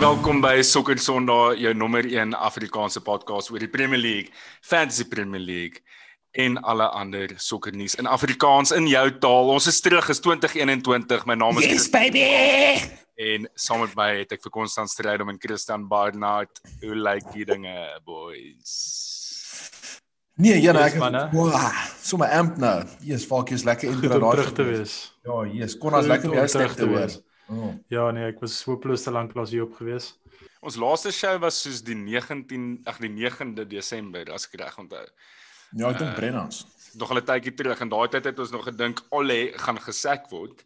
En welkom by Sokker Sondag, jou nommer 1 Afrikaanse podcast oor die Premier League, Fantasy Premier League en alle ander sokkernuus in Afrikaans in jou taal. Ons is terug, is 2021. My naam is Yes baby. en saam met my het ek vir Constant stryd om en Christian Barnard. Hoe lyk die dinge, boys? Nee, ja, Yes, ek wow, sommer amp nou. Jesus, fuck, jy's lekker intro om daai terug te wees. Ja, Jesus, kon ons lekker om terug stem te te hoor. wees. Oh. Ja nee, ek was hopeloos te lank laas hier op gewees. Ons laaste show was soos die 19 ag die 9de Desember as ek reg onthou. Ja, ek dink Brennans. Nog 'n tydjie terug en daai tyd het ons nog gedink Ole gaan gesack word.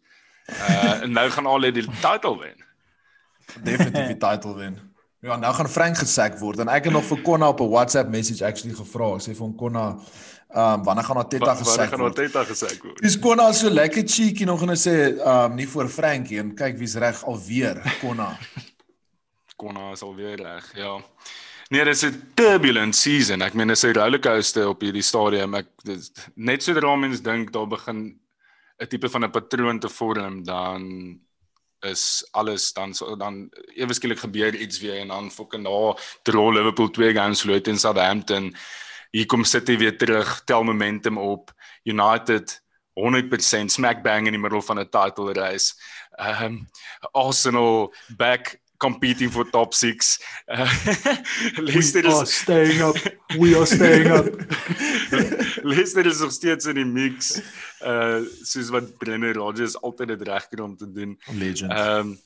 Uh en nou gaan Ole die title wen. Definitief die title wen. Ja, nou gaan Frank gesack word en ek het nog vir Konna op 'n WhatsApp message actually gevra. Sê vir hom Konna, ehm um, wanneer gaan Arteta Wat gesack gaan? Arteta gesack word? Dis Konna so lekker cheeky nog en hy sê ehm um, nie vir Frankie en kyk wie's reg alweer, Konna. Konna is alweer reg. Ja. Nee, dit is 'n turbulent season. Ek meen, dit is 'n rollercoaster op hierdie stadium. Ek dis net sodra mens dink daar begin 'n tipe van 'n patroon te vorm, dan is alles dan so dan ewe skielik gebeur iets weer en dan fucking daar draw Liverpool twee games verloor teen Southampton. Hier kom City weer terug, tel momentum op. United 100% smack bang in die middel van 'n title race. Ehm um, Arsenal back competing for top 6. Uh, Leicester We are is staying up. We are staying up. Leicester is nog steeds in die mix. Uh soos wat Brendan Rodgers altyd dit reg kry om te doen. Legend. Ehm um,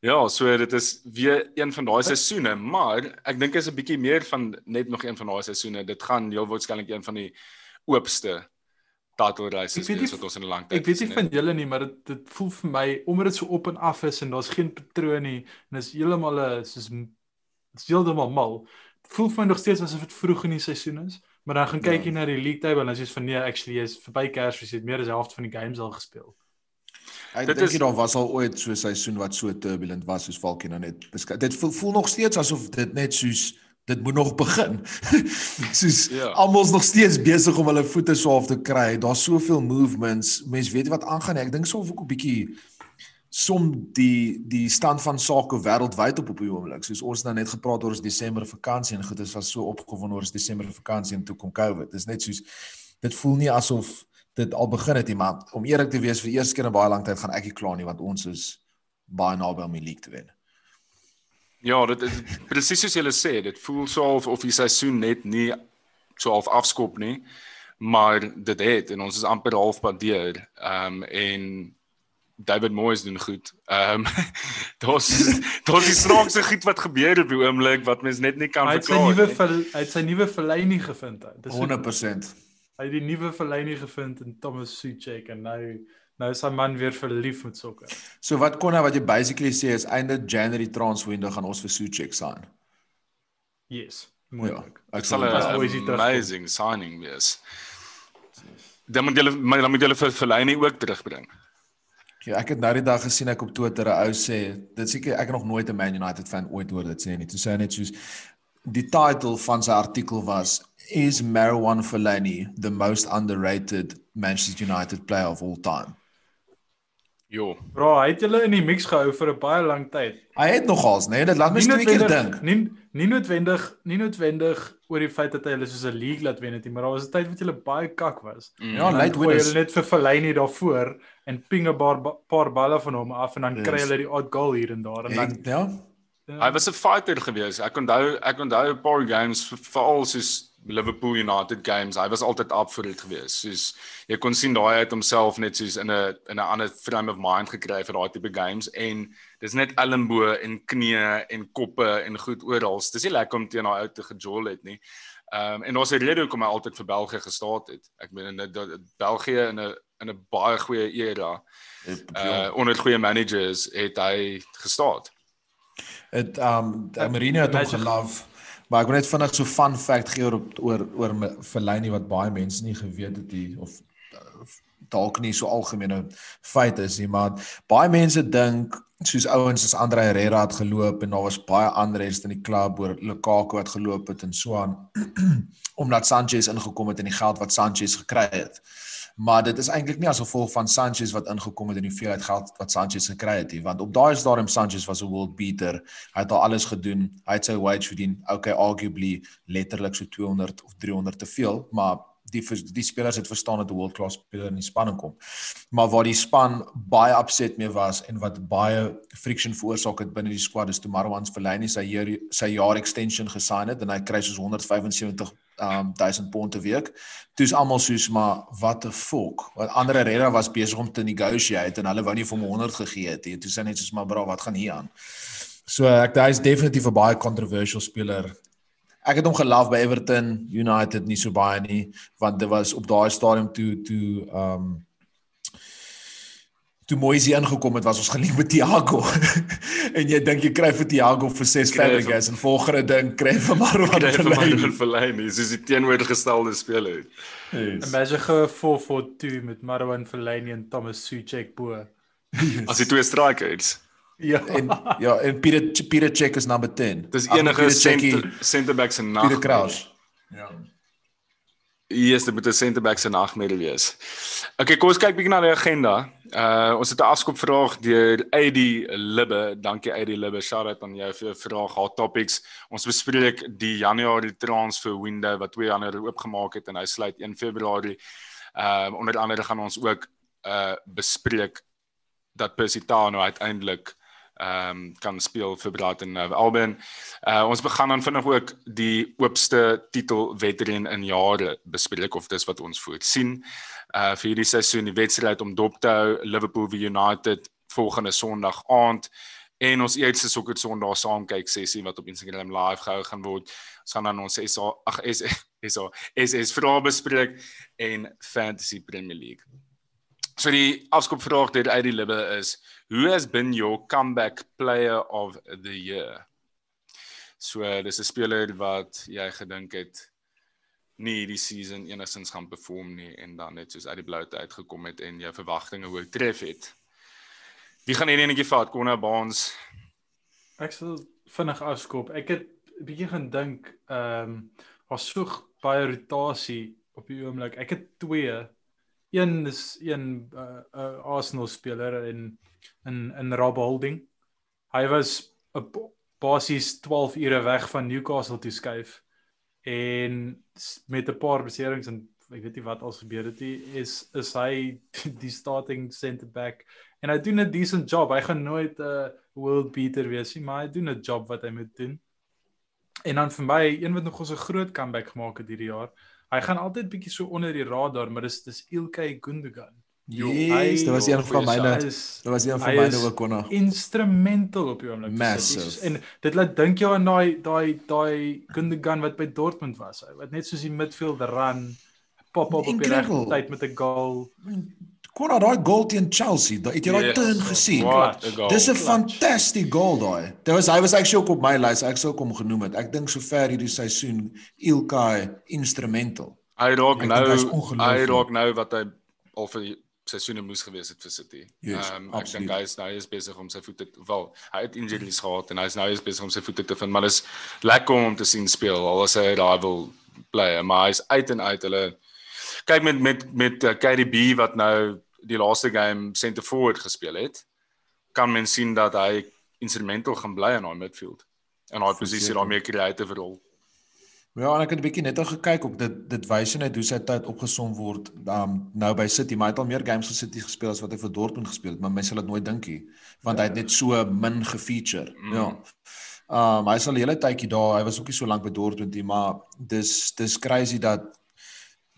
ja, so dit is weer een van daai seisoene, maar ek dink is 'n bietjie meer van net nog een van daai seisoene. Dit gaan heel waarskynlik een van die oopste title races wees wat ons in 'n lang tyd Ek weet nie het. van julle nie, maar dit dit voel vir my omdat dit so op en af is en daar's geen patroon nie en is heeltemal 'n soos dit is heeltemal mal. Dit voel vir my nog steeds asof dit vroeg in die seisoen is, maar dan gaan kyk Ja. jy na die league table en as jy is van nee, actually is verby Kersfees het meer as die helfte van die games al gespeel. Ek Dit dink is- daar was al ooit so 'n seisoen wat so turbulent was soos Falkie nou net beskryf. Dit voel, voel nog steeds asof dit net soos dit moet nog begin. soos Ja. ja. almal's nog steeds besig om hulle voete so af te kry. Daar's soveel movements. Mense weet wat aangaan. Ek dink sou ook 'n bietjie som die die stand van sake wêreldwyd op op die oomblik. Soos ons nou net gepraat oor ons Desember vakansie en goed, ons was so opgewonde oor ons Desember vakansie en toe kom COVID. Dis net soos dit voel nie asof dit al begin het nie, maar om eerlik te wees vir die eerste keer in baie lank tyd gaan ek nie kla nie want ons is baie naby om die league te wen. Ja, dit is presies soos jy sê, dit voel so of of die seisoen net nie so half afskop nie, maar dit het en ons is amper halfpad deur. Ehm um, en David Moyes doen goed. Ehm um, daar's daar's die snaakse goed wat gebeur op die oomblik wat mens net nie kan Hy het sy verklaar nuwe nie. ver- hy het sy nuwe verleining gevind. hè. Dis so- 100%. Hy het die nuwe verleining gevind in Thomas Suchek en nou nou is hy man weer verlief met sokker. So wat kon nou wat jy basically sê is einde January transfer window gaan ons vir Suchek sign. Yes, Ja. moontlik. Ek sal 'n amazing signing wees. Dan moet julle maar dan moet julle vir Fellaini ook terugbring. Ja, ek het nou die dag gesien ek op Twitter 'n ou sê, dit seker ek het nog nooit 'n Man United fan ooit hoor dit sê nie. Toe sê hy net soos die title van sy artikel was is Marwan Fellaini the most underrated Manchester United player of all time. Jo. Bro, hy het julle in die mix gehou vir 'n baie lang tyd. Hy het nogals, nee, dit laat my twee keer dink. nie nie noodwendig nie noodwendig oor die feit dat hy hulle soos 'n league laat wen het nie, maar daar was 'n tyd wat julle baie kak was. Mm. Ja, late winners. Hulle net vir Fellaini daarvoor en ping 'n paar paar balle van hom af en dan Yes. kry hulle die odd goal hier en daar en dan Ek, ja. Hy was 'n fighter gewees. Ek onthou ek onthou 'n paar games veral soos Liverpool United games. Hy was altyd up vir dit gewees. Soos jy kon sien daai het homself net soos in 'n in 'n ander frame of mind gekry vir daai tipe games en dis net elmboë en knieë en koppe en goed oral. Dis nie lekker om teen daai ou te gejol het nie. Ehm um, en daar's 'n rede hoekom hy altyd vir België gestaan het. Ek meen in 'n België in 'n in 'n baie goeie era uh onder goeie managers het hy gestaan. Het um Marino het hom gelove. Maar ek wil net vinnig so fun fact gee oor oor oor Fellaini wat baie mense nie geweet het nie of dalk nie so algemene feit is nie, maar baie mense dink soos ouens soos Andre Herrera het geloop en daar was baie ander res in die klub oor Lukaku wat geloop het en so aan omdat Sanchez ingekom het en die geld wat Sanchez gekry het. Maar dit is eintlik nie as gevolg van Sanchez wat ingekom het en die hoeveelheid geld wat Sanchez gekry het nie, want op daai stadium Sanchez was 'n world beater. Hy het al alles gedoen. Hy het sy wage verdien. Okay, arguably letterlik so 200 of 300 te veel, maar die die spelers het verstaan dat 'n world class speler in die span kom. Maar waar die span baie upset mee was en wat baie friction veroorsaak het binne die squad is toe Marwan Fellaini sy jaar sy jaar extension gesign het en hy kry soos 175 um 1000 pond 'n week. Toe's almal soos maar what the fuck. Want ander Herrera was besig om te negotiate en hulle wou nie vir hom 100 gegee het nie. Toe sê net soos maar bra, wat gaan hier aan? So ek hy is definitief 'n baie controversial speler ek het hom gelief by Everton United nie so baie nie want dit was op daai stadium toe toe ehm um, toe Moise ingekom het was ons gelief met Thiago en jy dink jy kry vir Thiago vir 6 Fabregas en volgende ding kry vir Marwan Fellaini soos die teenoorgestelde speler. Yes. Imagine ge 4-4-2 met Marwan Fellaini en Thomas Suchek bo. As die twee strikers. Ja. En ja, en Pieter Pieter Check is number 10. Dis enige center center back se nag. Pieter Kraus. Ja. Yes, dit moet 'n center back se nagmerrie wees. Okay, kom ons kyk bietjie na die agenda. Uh ons het 'n afskop vraag deur AD Libbe. Dankie AD Libbe. Shout out aan jou vir jou vraag. Hot topics. Ons bespreek die Januarie transfer window wat 2 Januarie oopgemaak het en hy sluit 1 Februarie. Uh onder andere gaan ons ook uh bespreek dat Persitano uiteindelik ehm um, kan speel vir Brighton nou Albion. Uh ons begin dan vinnig ook die oopste titel wedren in jare bespreek of dis wat ons voorsien. Uh vir hierdie seisoen die wedstryd om dop te hou Liverpool v United volgende Sondag aand en ons eerste sokker Sondag saam kyk sessie wat op Instagram live gehou gaan word. Ons gaan dan ons SA ag is is is is vrae bespreek en Fantasy Premier League. So die afskopvraag deur uit die libbe is who has been your comeback player of the year? So dis 'n speler wat jy gedink het nie hierdie season enigstens gaan perform nie en dan net soos uit die blou uit uitgekom het en jou verwagtinge oortref het. Wie gaan hierdie enetjie vat? Konna Baans. Ek sal vinnig afskop. Ek het 'n bietjie gaan dink ehm um, was so baie rotasie op die oomblik. Ek het twee een is een uh, uh, Arsenal speler in in in Rob Holding. Hy was 'n basies 12 ure weg van Newcastle toe skuif en met 'n paar beserings en ek weet nie wat al gebeur het nie is is hy die starting center back en hy doen 'n decent job. Hy gaan nooit 'n uh, world beater wees nie, maar hy doen 'n job wat hy moet doen. En dan vir my, een wat nog ons 'n groot comeback gemaak het hierdie jaar, Hy gaan altyd bietjie so onder die radar, maar dis dis Ilkay Gundogan. Yes, dit was een van myne. Dit was een van myne ook konna. Instrumental op die oomblik. Massive. En dit laat dink jou aan daai daai daai Gundogan wat by Dortmund was. Wat net soos die midfielder run pop op op die regte tyd met 'n goal. Konna daai goal teen Chelsea, daai het jy daai yes. turn gesien? Dis 'n fantastic goal daai. Dit was hy was actually ook op my lys. Ek sou hom genoem het. Ek dink sover hierdie seisoen Ilkay instrumental. Hy raak nou hy raak nou wat hy al vir seisoene moes gewees het vir City. Ehm yes, um, ek dink hy is nou is besig om sy voete wel hy het injuries gehad en hy is nou is besig om sy voete te vind, maar dit is lekker om te sien speel. Al is hy 'n rival player, maar hy's uit en uit hulle kyk met met met uh, KDB wat nou die laaste game center forward gespeel het, kan men sien dat hy instrumental gaan bly in daai midfield. In daai posisie daar meer creative rol. Ja, en ek het 'n bietjie net al gekyk op dit dit wys net hoe sy tyd opgesom word um, nou by City, maar hy het al meer games vir City gespeel as wat hy vir Dortmund gespeel het, maar mense sal dit nooit dink nie, want ja. hy het net so min gefeature. Mm. Ja. Um hy sal die hele tydjie daar, hy was ook nie so lank by Dortmund nie, maar dis dis crazy dat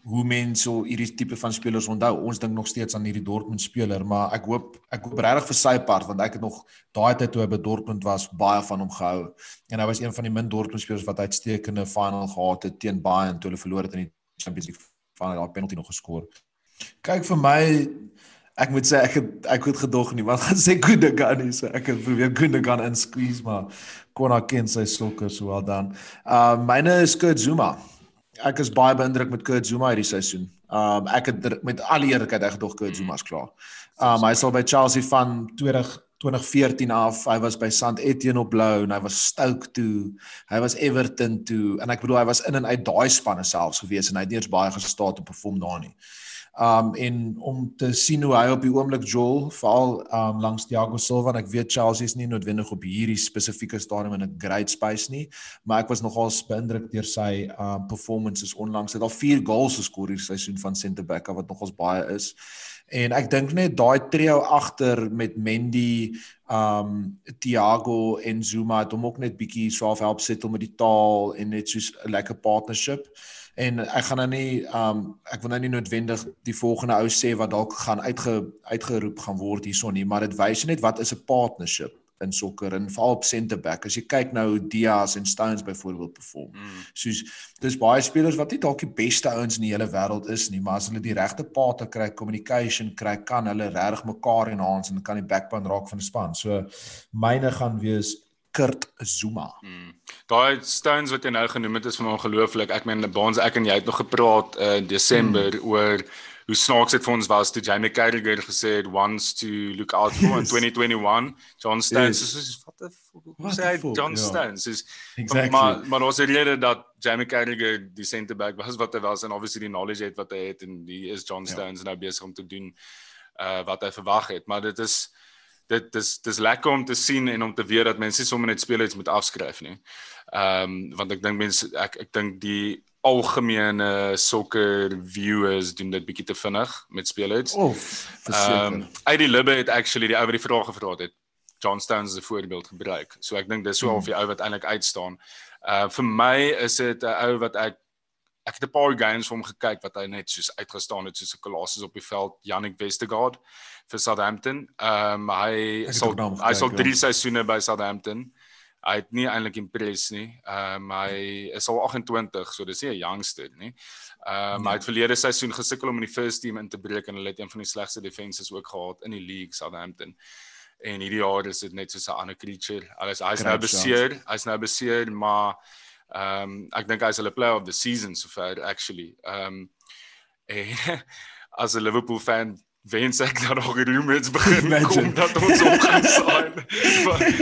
hoe mense so hierdie tipe van spelers onthou. Ons dink nog steeds aan hierdie Dortmund speler, maar ek hoop ek hoop regtig vir sy part want ek het nog daai tyd toe hy by Dortmund was baie van hom gehou. En hy was een van die min Dortmund spelers wat uitstekende final gehad het teen Bayern toe hulle verloor het in die Champions League final, daai penalty nog geskor. Kyk vir my ek moet sê ek het ek het gedog nie, maar gaan sê Gundogan nie, so ek het probeer Gundogan in squeeze maar kon hy ken sy sokker so wel dan. Uh myne is Kurt Zuma ek is baie beïndruk met Kurt Zuma hierdie seisoen. Um ek het met al die eerlikheid ek gedog Kurt Zuma is klaar. Um hy sal by Chelsea van 2014 af. Hy was by St Etienne op blou en hy was Stoke toe. Hy was Everton toe en ek bedoel hy was in en uit daai spanne selfs gewees en hy het nie eens baie gestaat op perform daar nie. Um en om te sien hoe hy op die oomblik Joel veral um langs Thiago Silva en ek weet Chelsea is nie noodwendig op hierdie spesifieke stadium in 'n great space nie, maar ek was nogal beïndruk deur sy um performances onlangs. Het al 4 goals geskor hierdie seisoen van center back wat nogals baie is. En ek dink net daai trio agter met Mendy, um Thiago en Zuma het hom ook net bietjie swaaf help settle met die taal en net soos 'n lekker partnership en ek gaan nou nie um ek wil nou nie noodwendig die volgende ou sê wat dalk gaan uitge uitgeroep gaan word hierson nie maar dit wys net wat is 'n partnership in sokker en veral op center back as jy kyk nou Diaz en Stones byvoorbeeld perform. Mm. soos dis baie spelers wat nie dalk die beste ouens in die hele wêreld is nie maar as hulle die regte paate kry communication kry kan hulle regtig mekaar enhance en kan die backbone raak van die span. So myne gaan wees Kurt Zuma. Hmm. Daai Stones wat jy nou genoem het is van ongelooflik. Ek meen Bonds ek en jy het nog gepraat uh, in Desember hmm. oor hoe snaaks dit vir ons was toe Jamie Carragher gesê het wants to look out for in 2021. John Stones yes. is wat die sê John yeah. Stones is exactly. maar maar ons geleer dat Jamie Carragher die center back was wat hy was en obviously die knowledge het wat hy het en die is John ja. Stones yeah. nou besig om te doen uh, wat hy verwag het. Maar dit is dit dis dis lekker om te sien en om te weet dat mense sommer net spelers moet afskryf nie. Ehm um, want ek dink mense ek ek dink die algemene sokker viewers doen dit bietjie te vinnig met. Of ehm um, uit die Libbe het actually die ou wat die vrae gevra het John Stones as 'n voorbeeld gebruik. So ek dink dis so half die ou wat eintlik uitstaan. Uh vir my is dit 'n ou wat ek ek het 'n paar games vir hom gekyk wat hy net soos uitgestaan het soos 'n kolossus op die veld Jannik Westergaard vir Southampton. Ehm um, hy sal hy sal 3 seisoene by Southampton. Hy het nie eintlik impress nie. Ehm um, hy is al 28, so dis nie 'n youngster nie. Ehm um, hy het verlede seisoen gesukkel om in die first team in te breek en hulle het een van die slegste defenses ook gehad in die league Southampton. En hierdie jaar is dit net soos 'n ander creature. Alles hy's nou beseer, hy's nou beseer, maar Ehm um, ek dink hy's hulle player of the season sover actually. Ehm um, en as 'n Liverpool fan wens ek dat nog rumors begin kom dat ons op gaan sign.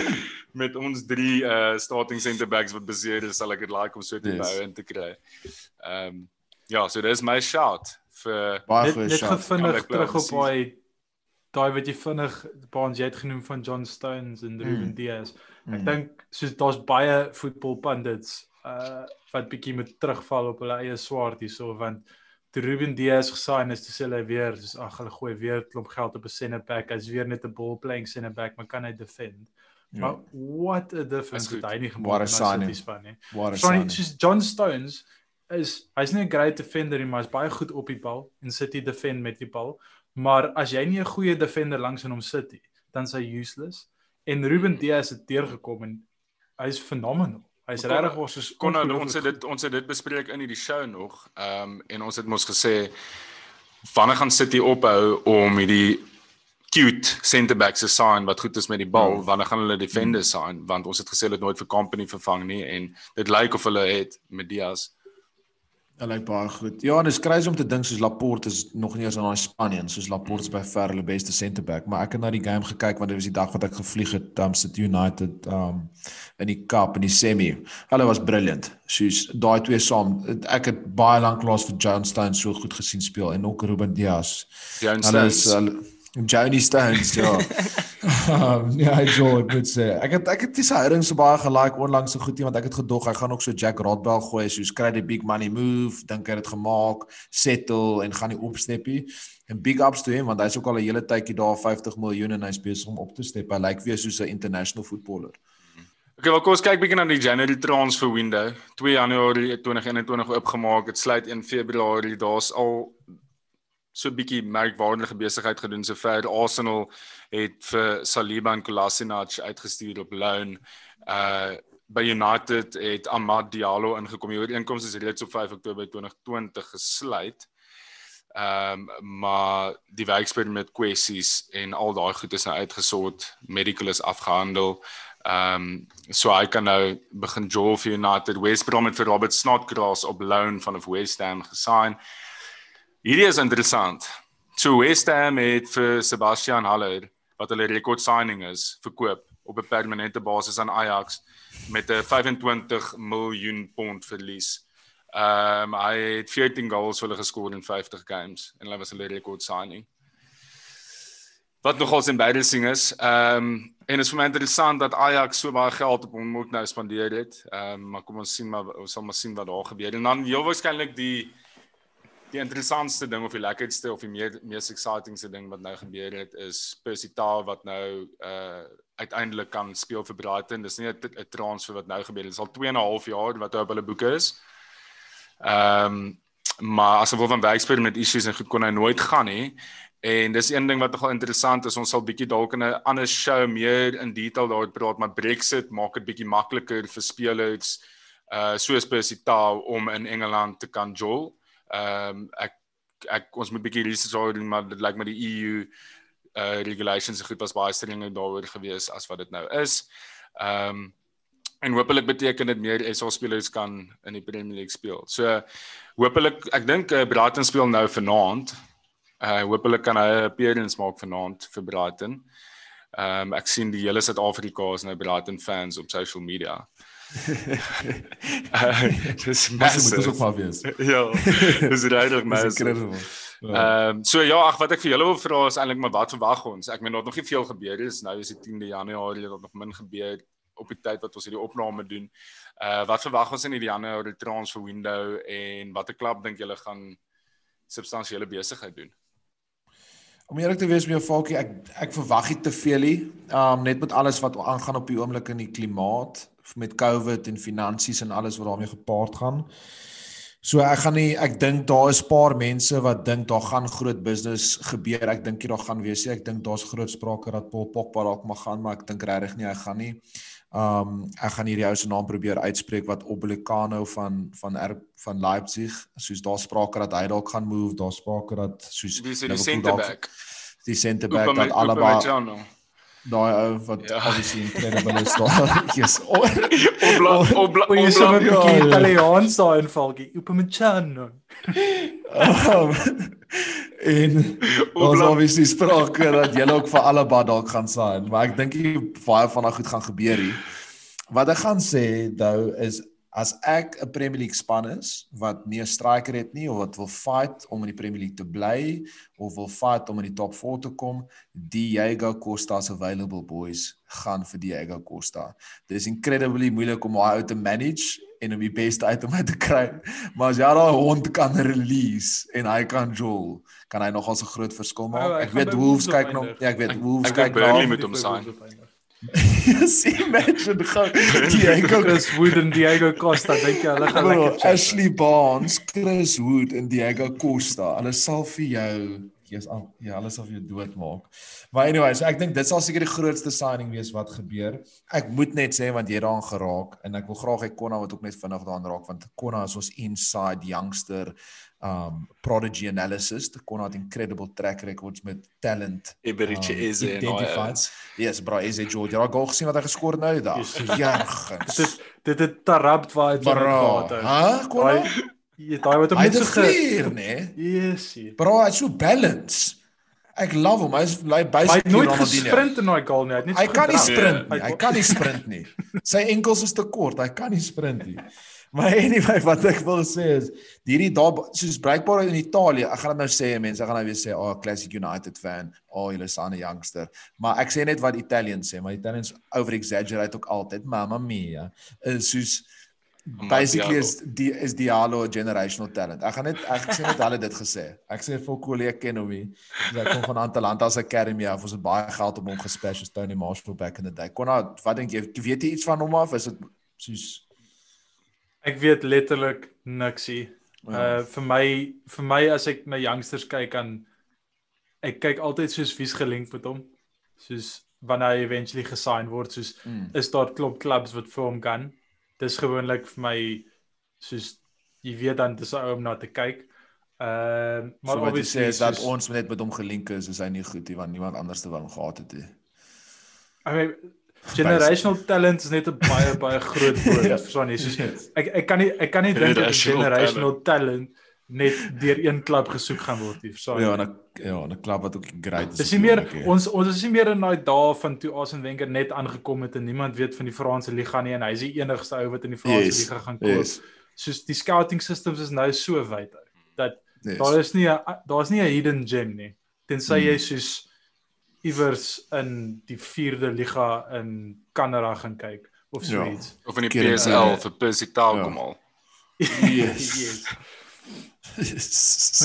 met ons drie uh starting center backs wat beseer is, sal ek dit like om so te yes. bou en te kry. Ehm um, ja, so dis my shout vir baie net, net gefinnig terug op daai daai wat jy vinnig baans jy het genoem van John Stones en Ruben mm. Diaz. Ek mm. dink soos daar's baie voetbalpundits uh wat bietjie moet terugval op hulle eie swaard hierso want toe Ruben Diaz gesign is, dis hulle weer soos ag hulle gooi weer klomp geld op 'n center back. Hy's weer net 'n ball playing center back, maar kan hy defend? Ja. Maar what a difference het hy nie gemaak in die span nie. Sorry, soos John Stones is hy's nie 'n great defender nie, maar hy's baie goed op die bal en City defend met die bal. Maar as jy nie 'n goeie defender langs in hom sit nie, dan is hy useless. En Ruben Diaz het deurgekom en hy's phenomenal. Hy's regtig ons is kon nou ons het dit ons het dit bespreek in hierdie show nog. Ehm um, en ons het mos gesê wanneer gaan City ophou om hierdie cute center backs te sign wat goed is met die bal, hmm. wanneer gaan hulle defenders hmm. sign want ons het gesê hulle het nooit vir company vervang nie en dit lyk of hulle het met Diaz. Hulle lyk baie goed. Ja, en dit is crazy om te dink soos Laporte is nog nie eens in daai span nie, soos Laporte is by ver hulle beste center back, maar ek het na die game gekyk want dit was die dag wat ek gevlieg het um City United um in die cup in die semi. Hulle was brilliant. Soos daai twee saam. Ek het baie lank lank vir John Stones so goed gesien speel en ook Ruben Dias. John Stones. Hulle is, Johnny Stones, ja. um, ja, Joe, ek moet sê, ek het ek het dis hering so baie gelike onlangs so goed nie want ek het gedog hy gaan ook so Jack Rodbell gooi soos kry die big money move, dink hy het dit gemaak, settle en gaan hy opsteppie. En big ups to him want hy's ook al 'n hele tydjie daar 50 miljoen en hy's besig om op te step. Hy lyk like weer soos 'n international footballer. Okay, wel kom ons kyk bietjie na die January transfer window. 2 Januarie 2021 oopgemaak, dit sluit 1 Februarie. Daar's al so 'n bietjie merkwaardige besigheid gedoen sover Arsenal het vir Saliba en Kolasinac uitgestuur op loan. Uh by United het Amad Diallo ingekom. Die ooreenkoms is reeds op 5 Oktober 2020 gesluit. Ehm um, maar die werkspeler met kwessies en al daai goed is nou uitgesort, medical is afgehandel. Ehm um, so hy kan nou begin jol vir United. West Brom het vir Robert Snodgrass op loan van West Ham gesign. Hierdie is interessant. So West Ham het vir Sebastian Haller wat hulle rekord signing is, verkoop op 'n permanente basis aan Ajax met 'n 25 miljoen pond verlies. Ehm um, hy het 14 goals vir hulle geskoor in 50 games en hulle was hulle rekord signing. Wat nogals embarrassing is. Ehm um, en dit is vir my interessant dat Ajax so baie geld op hom moet nou spandeer het. Ehm um, maar kom ons sien maar ons sal maar sien wat daar gebeur. En dan heel waarskynlik die die interessantste ding of die lekkerste of die meer mees excitingste ding wat nou gebeur het is Percy Tau wat nou uh uiteindelik kan speel vir Brighton. Dis nie 'n transfer wat nou gebeur het. Dit is al 2 en 'n half jaar wat hy op hulle boeke is. Ehm um, maar as hy van werkspeler met issues en goed kon hy nooit gaan nie. En dis een ding wat nogal interessant is. Ons sal bietjie dalk in 'n ander show meer in detail daaroor praat, maar Brexit maak dit bietjie makliker vir spelers uh soos Percy Tau om in Engeland te kan jol. Ehm um, ek ek ons moet bietjie research doen maar dit lyk like my die EU uh regulations goed was baie strenger daaroor gewees as wat dit nou is. Ehm um, en hopelik beteken dit meer SA spelers kan in die Premier League speel. So hopelik ek dink uh, Brighton speel nou vanaand. Uh hopelik kan hy 'n appearance maak vanaand vir Brighton. Ehm um, ek sien die hele Suid-Afrika is nou Brighton fans op social media. uh, dis massive. Dit is ook maar wees. ja. Dis regtig massive. Ehm um, so ja, ag wat ek vir julle wil vra is eintlik maar wat verwag ons? Ek meen daar het nog nie veel gebeur nie. Nou is dit 10de Januarie dat nog min gebeur op die tyd wat ons hierdie opname doen. Uh wat verwag ons in die Januarie transfer window en watter klub dink julle gaan substansiële besigheid doen? Om eerlik te wees met jou Falkie, ek ek verwag nie te veel nie. Um net met alles wat aangaan op die oomblik in die klimaat met COVID en finansies en alles wat daarmee gepaard gaan. So ek gaan nie ek dink daar is paar mense wat dink daar gaan groot business gebeur. Ek dink jy daar gaan wees. Ek dink daar's groot sprake dat Paul Pogba dalk mag gaan, maar ek dink regtig nie hy gaan nie. Um ek gaan hierdie ou se naam probeer uitspreek wat Obelicano van van er, van Leipzig. Soos daar sprake dat hy dalk gaan move, daar sprake dat soos die center back. Die center back dat allebei daai ou wat ja. obviously incredible is daar. Yes. Obla obla obla. Jy sê 'n bietjie Italiaans daai invalgie. Upamecano. Um, en ons obviously sprake dat jy ook vir allebei dalk gaan sign, maar ek dink jy baie van daai goed gaan gebeur hier. Wat ek gaan sê, though is as ek 'n Premier League span is wat nie 'n striker het nie of wat wil fight om in die Premier League te bly of wil fight om in die top 4 te kom, Diego Costa's available boys gaan vir Diego Costa. Dit is incredibly moeilik om hy te manage en om die beste uit hom te kry. Maar as jy daai hond kan release en hy kan jol, kan hy nogal 'n groot verskil maak. Oh, ek weet Wolves kyk nog, ja, ek weet Wolves kyk nog. Ek weet met hom sign. See imagine gou Diego Chris Wood en Diego Costa dink jy hulle gaan lekker chat. Ashley Barnes, Chris Wood en Diego Costa. Hulle sal vir jou Jesus al ja, hulle sal vir jou doodmaak. Maar anyway, so ek dink dit sal seker die grootste signing wees wat gebeur. Ek moet net sê want jy daaraan geraak en ek wil graag hê Konna wat ook net vinnig daaraan raak want Konna is ons inside youngster um prodigy analysis the kon het incredible track records met talent Iberiche um, is identified yes bro is it George jy het al gesien wat hy geskor het nou die dag? Jergens dit dit het tarapt waar hy gehad het ha kon jy daai wat hom net so geleer nê yes bro hy so balance ek love hom. Hy is like basically nooit gesprint in daai goal nie. Hy het net hy kan nie sprint nie. Hy kan nie sprint nie. Sy enkels is te kort. Hy kan nie sprint nie Maar anyway, wat ek wil sê is hierdie daar soos bruikbaar in Italië. Ek gaan dit nou sê, mense gaan nou weer sê, "Oh, classic United fan. Oh, julle is 'n youngster." Maar ek sê net wat Italians sê, maar Italians over exaggerate ook altyd. Mamma mia. Is soos basically is die is Diallo 'n generational talent. Ek gaan net ek sê net hulle dit gesê. Ek sê vir kollega ken hom nie. Hy kom van Atalanta se Academy af. Ons het baie geld op hom gespesh as Tony Marshall back in the day. Kon wat dink jy? Weet jy iets van hom af? Is dit soos Ek weet letterlik niksie. Uh vir my vir my as ek na youngsters kyk aan ek kyk altyd soos wie's gelink met hom. Soos wanneer hy eventually gesign word, soos mm. is daar klop clubs wat vir hom kan. Dis gewoonlik vir my soos jy weet dan dis ou om na te kyk. Ehm uh, maar so obviously is dat ons net met hom gelink is, is hy nie goed nie want niemand anders te wou gehad het nie. I mean Generational talent is net 'n baie baie groot woord, ja. verstaan jy? Soos ek ek kan nie ek kan nie dink dat generational talent net deur een klub gesoek gaan word nie. Sorry. Ja, en 'n ja, 'n klub wat ook great is. Dis nie meer hè. ons ons is nie meer in daai dae van toe Arsene Wenger net aangekom het en niemand weet van die Franse liga nie en hy is die enigste ou wat in die Franse Yes, liga gaan koop. Yes. Soos die scouting systems is nou so wyd uit dat yes. daar is nie daar's nie 'n hidden gem nie. Tensy Hmm. jy soos iewers in die 4de liga in Kanada gaan kyk of so Ja. iets. Of in die Keer in PSL tyd. vir Percy Tau Ja. kom al. Yes. yes.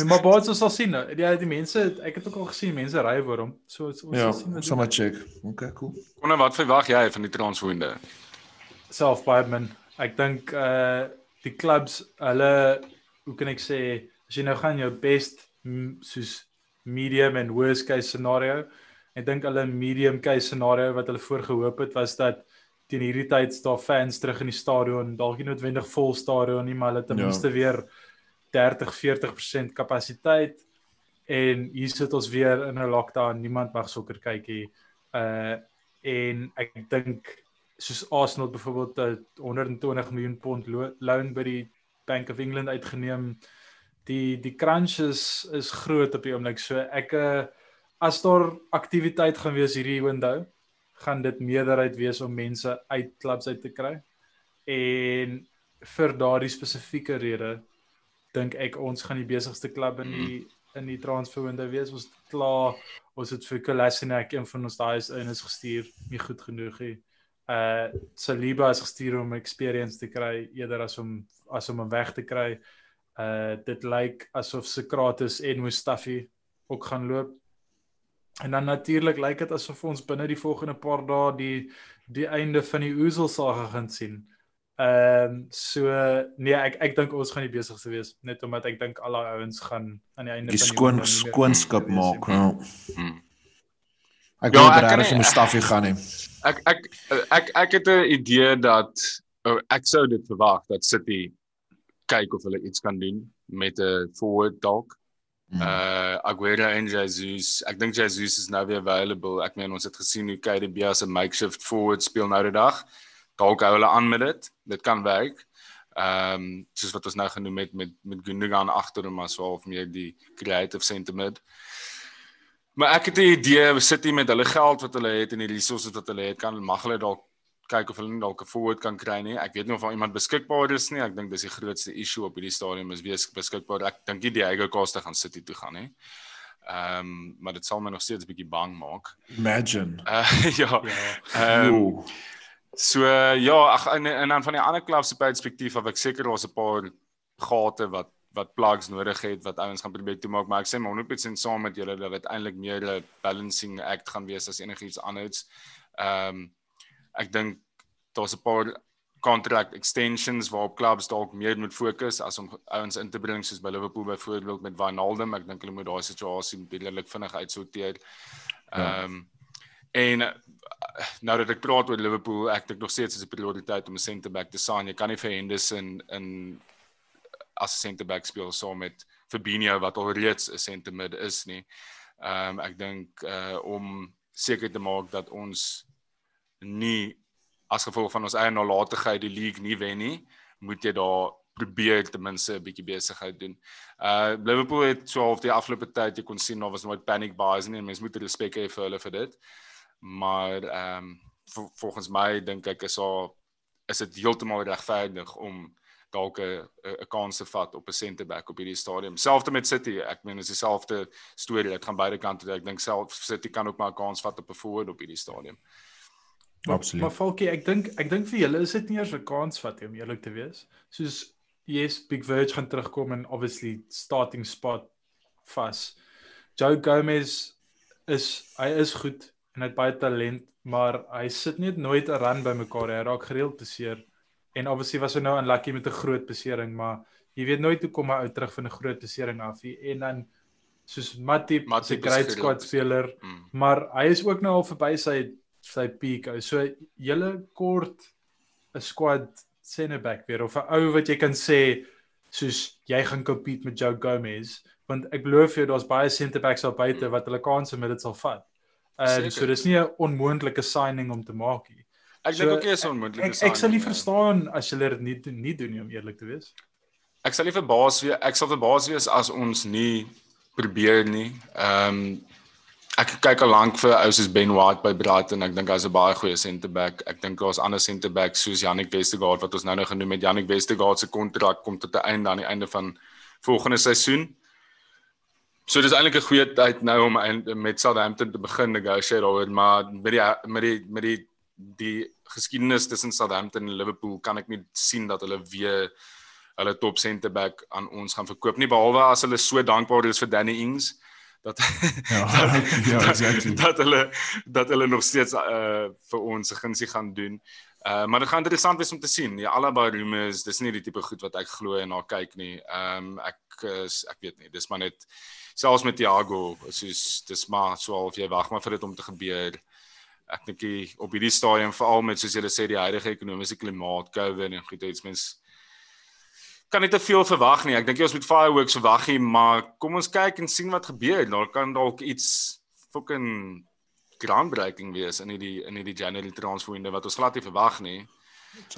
Maar baie sal sien. Ja, die mense, ek het ook al gesien mense ry vir hom. So ons ja, sal sien wat sommer check. Okay, cool. Konne wat verwag jy van die transferwinde? self baie min. Ek dink uh die clubs hulle hoe kan ek sê as jy nou gaan jou best soos medium en worst case scenario. Ek dink hulle medium case scenario wat hulle voorgehoop het was dat teen hierdie tyd staan fans terug in die stadion, dalk nie noodwendig vol stadion nie, maar hulle ten Ja. minste weer 30-40% kapasiteit en hier sit ons weer in 'n lockdown, niemand mag sokker kyk hier. Uh en ek dink soos Arsenal byvoorbeeld 'n 120 miljoen pond lo- loan by die Bank of England uitgeneem. Die die crunch is is groot op die oomblik. So ek uh, as daar aktiwiteit gaan wees hierdie window, gaan dit meerderheid wees om mense uit klubs uit te kry. En vir daardie spesifieke rede dink ek ons gaan die besigste klub in die in die transfer window wees. Ons het klaar ons het vir Kolasinac een van ons daai is in is gestuur, nie goed genoeg nie. Uh Saliba is gestuur om experience te kry eerder as om as om hom weg te kry. Uh dit lyk asof Socrates en Mustafi ook gaan loop. En dan natuurlik lyk dit asof ons binne die volgende paar dae die die einde van die Oezel saga gaan sien. Ehm um, so nee, ek ek dink ons gaan die besigste wees net omdat ek dink al die ouens gaan aan die einde Die van skoon nie meer skoonskap maak. nie. Ja. Hmm. Ek Ja, wil regtig nie- vir Mustafi gaan nie. Ek ek ek ek het 'n idee dat oh, ek sou dit verwag dat City kyk of hulle iets kan doen met 'n forward dalk. Mm. Uh Aguero en Jesus. Ek dink Jesus is nou weer available. Ek meen ons het gesien hoe KDB as 'n makeshift forward speel nou die dag. Dalk hou hulle aan met dit. Dit kan werk. Ehm um, soos wat ons nou genoem het met met Gundogan agter hom as wel of meer die creative center mid. Maar ek het 'n idee City met hulle geld wat hulle het en die resources wat hulle het, kan mag hulle dalk kyk of hulle nie dalk 'n forward kan kry nie. Ek weet nie of daar iemand beskikbaar is nie. Ek dink dis die grootste issue op hierdie stadium is wees beskikbaar. Ek dink nie Diego Costa gaan City toe gaan nie. Ehm um, maar dit sal my nog steeds 'n bietjie bang maak. Imagine. Uh ja. Ja. Ehm um, Oeh. So ja, ag en, en dan van die ander klub se perspektief af ek seker daar's 'n paar gate wat wat plugs nodig het wat ouens gaan probeer toemaak, maar ek sê maar 100% saam met julle dat dit eintlik meer 'n balancing act gaan wees as enigiets anders. Ehm um, ek dink daar's 'n paar contract extensions waarop clubs dalk meer moet fokus as om ouens in te bring soos by Liverpool byvoorbeeld met Wijnaldum. Ek dink hulle moet daai situasie redelik vinnig uitsorteer. Ja. Ehm um, en uh, nou dat ek praat oor Liverpool, ek dink nog steeds is 'n prioriteit om 'n center back te sign. Jy kan nie vir Henderson in as 'n center back speel saam met Fabinho wat alreeds 'n center mid is nie. Ehm um, ek dink uh om seker te maak dat ons nie as gevolg van ons eie nalatigheid die league nie wen nie, moet jy daar probeer ten minste 'n bietjie besigheid doen. Uh Liverpool het so half die afgelope tyd jy kon sien daar was nooit panic buys nie en mense moet respek hê vir hulle vir dit. Maar ehm um, vol, volgens my dink ek is daar is dit heeltemal regverdig om dalk 'n 'n kans te vat op 'n center back op hierdie stadium. Selfs met City, ek meen is dieselfde storie. Dit gaan beide kante toe. Ek dink self City kan ook maar 'n kans vat op 'n forward op hierdie stadium. Maar, Absoluut. maar Falkie, ek dink ek dink vir julle is dit nie eers 'n kans vat om eerlik te wees. Soos yes, Big Verge gaan terugkom en obviously starting spot vas. Joe Gomez is hy is goed en hy het baie talent, maar hy sit net nooit 'n run by mekaar. Hy raak gereeld beseer. En obviously was hy nou unlucky met 'n groot besering, maar jy weet nooit hoe kom hy uit terug van 'n groot besering af nie. En dan soos Matip, 'n Matip is great squad speler, Mm. maar hy is ook nou al verby sy sy peak. ou. So julle kort 'n squad center back weer of 'n ou wat jy kan sê soos jy gaan compete met Joe Gomez want ek glo vir jou daar's baie center backs daar buite wat hulle kanse met dit sal vat. Ehm Seker. so dis nie 'n onmoontlike signing om te maak nie. Ek So, dink ook nie is onmoontlik. Ek ek sal nie verstaan as julle dit nie nie doen nie om eerlik te wees. ek sal nie verbaas wees ek sal verbaas wees as ons nie probeer nie. Ehm um, ek kyk al lank vir ou soos Ben White by Brighton. Ek dink hy's 'n baie goeie centre back. Ek dink daar's ander centre backs soos Jannik Westergaard wat ons nou nou genoem het. Jannik Westergaard se kontrak kom tot 'n einde aan die einde van volgende seisoen. So dis eintlik 'n goeie tyd nou om met Southampton te begin negotiate daaroor, maar met die met die met die die geskiedenis tussen Southampton en Liverpool kan ek nie sien dat hulle weer hulle top centre back aan ons gaan verkoop nie behalwe as hulle so dankbaar is vir Danny Ings dat ja, ja exactly. dat hulle dat hulle nog steeds uh vir ons se gunsie gaan doen. Uh maar dit gaan interessant wees om te sien. Ja, albei rumors, dis nie die tipe goed wat ek glo en na kyk nie. Ehm um, ek is ek weet nie. Dis maar net selfs met Thiago, soos dis maar so half jy wag maar vir dit om te gebeur. Ek dink op hierdie stadium veral met soos julle sê die huidige ekonomiese klimaat, COVID en goed iets mens kan nie te veel verwag nie. Ek dink jy ons moet fireworks verwag nie, maar kom ons kyk en sien wat gebeur. Daar kan dalk iets fucking groundbreaking wees in hierdie in hierdie January transfer window wat ons glad nie verwag nie.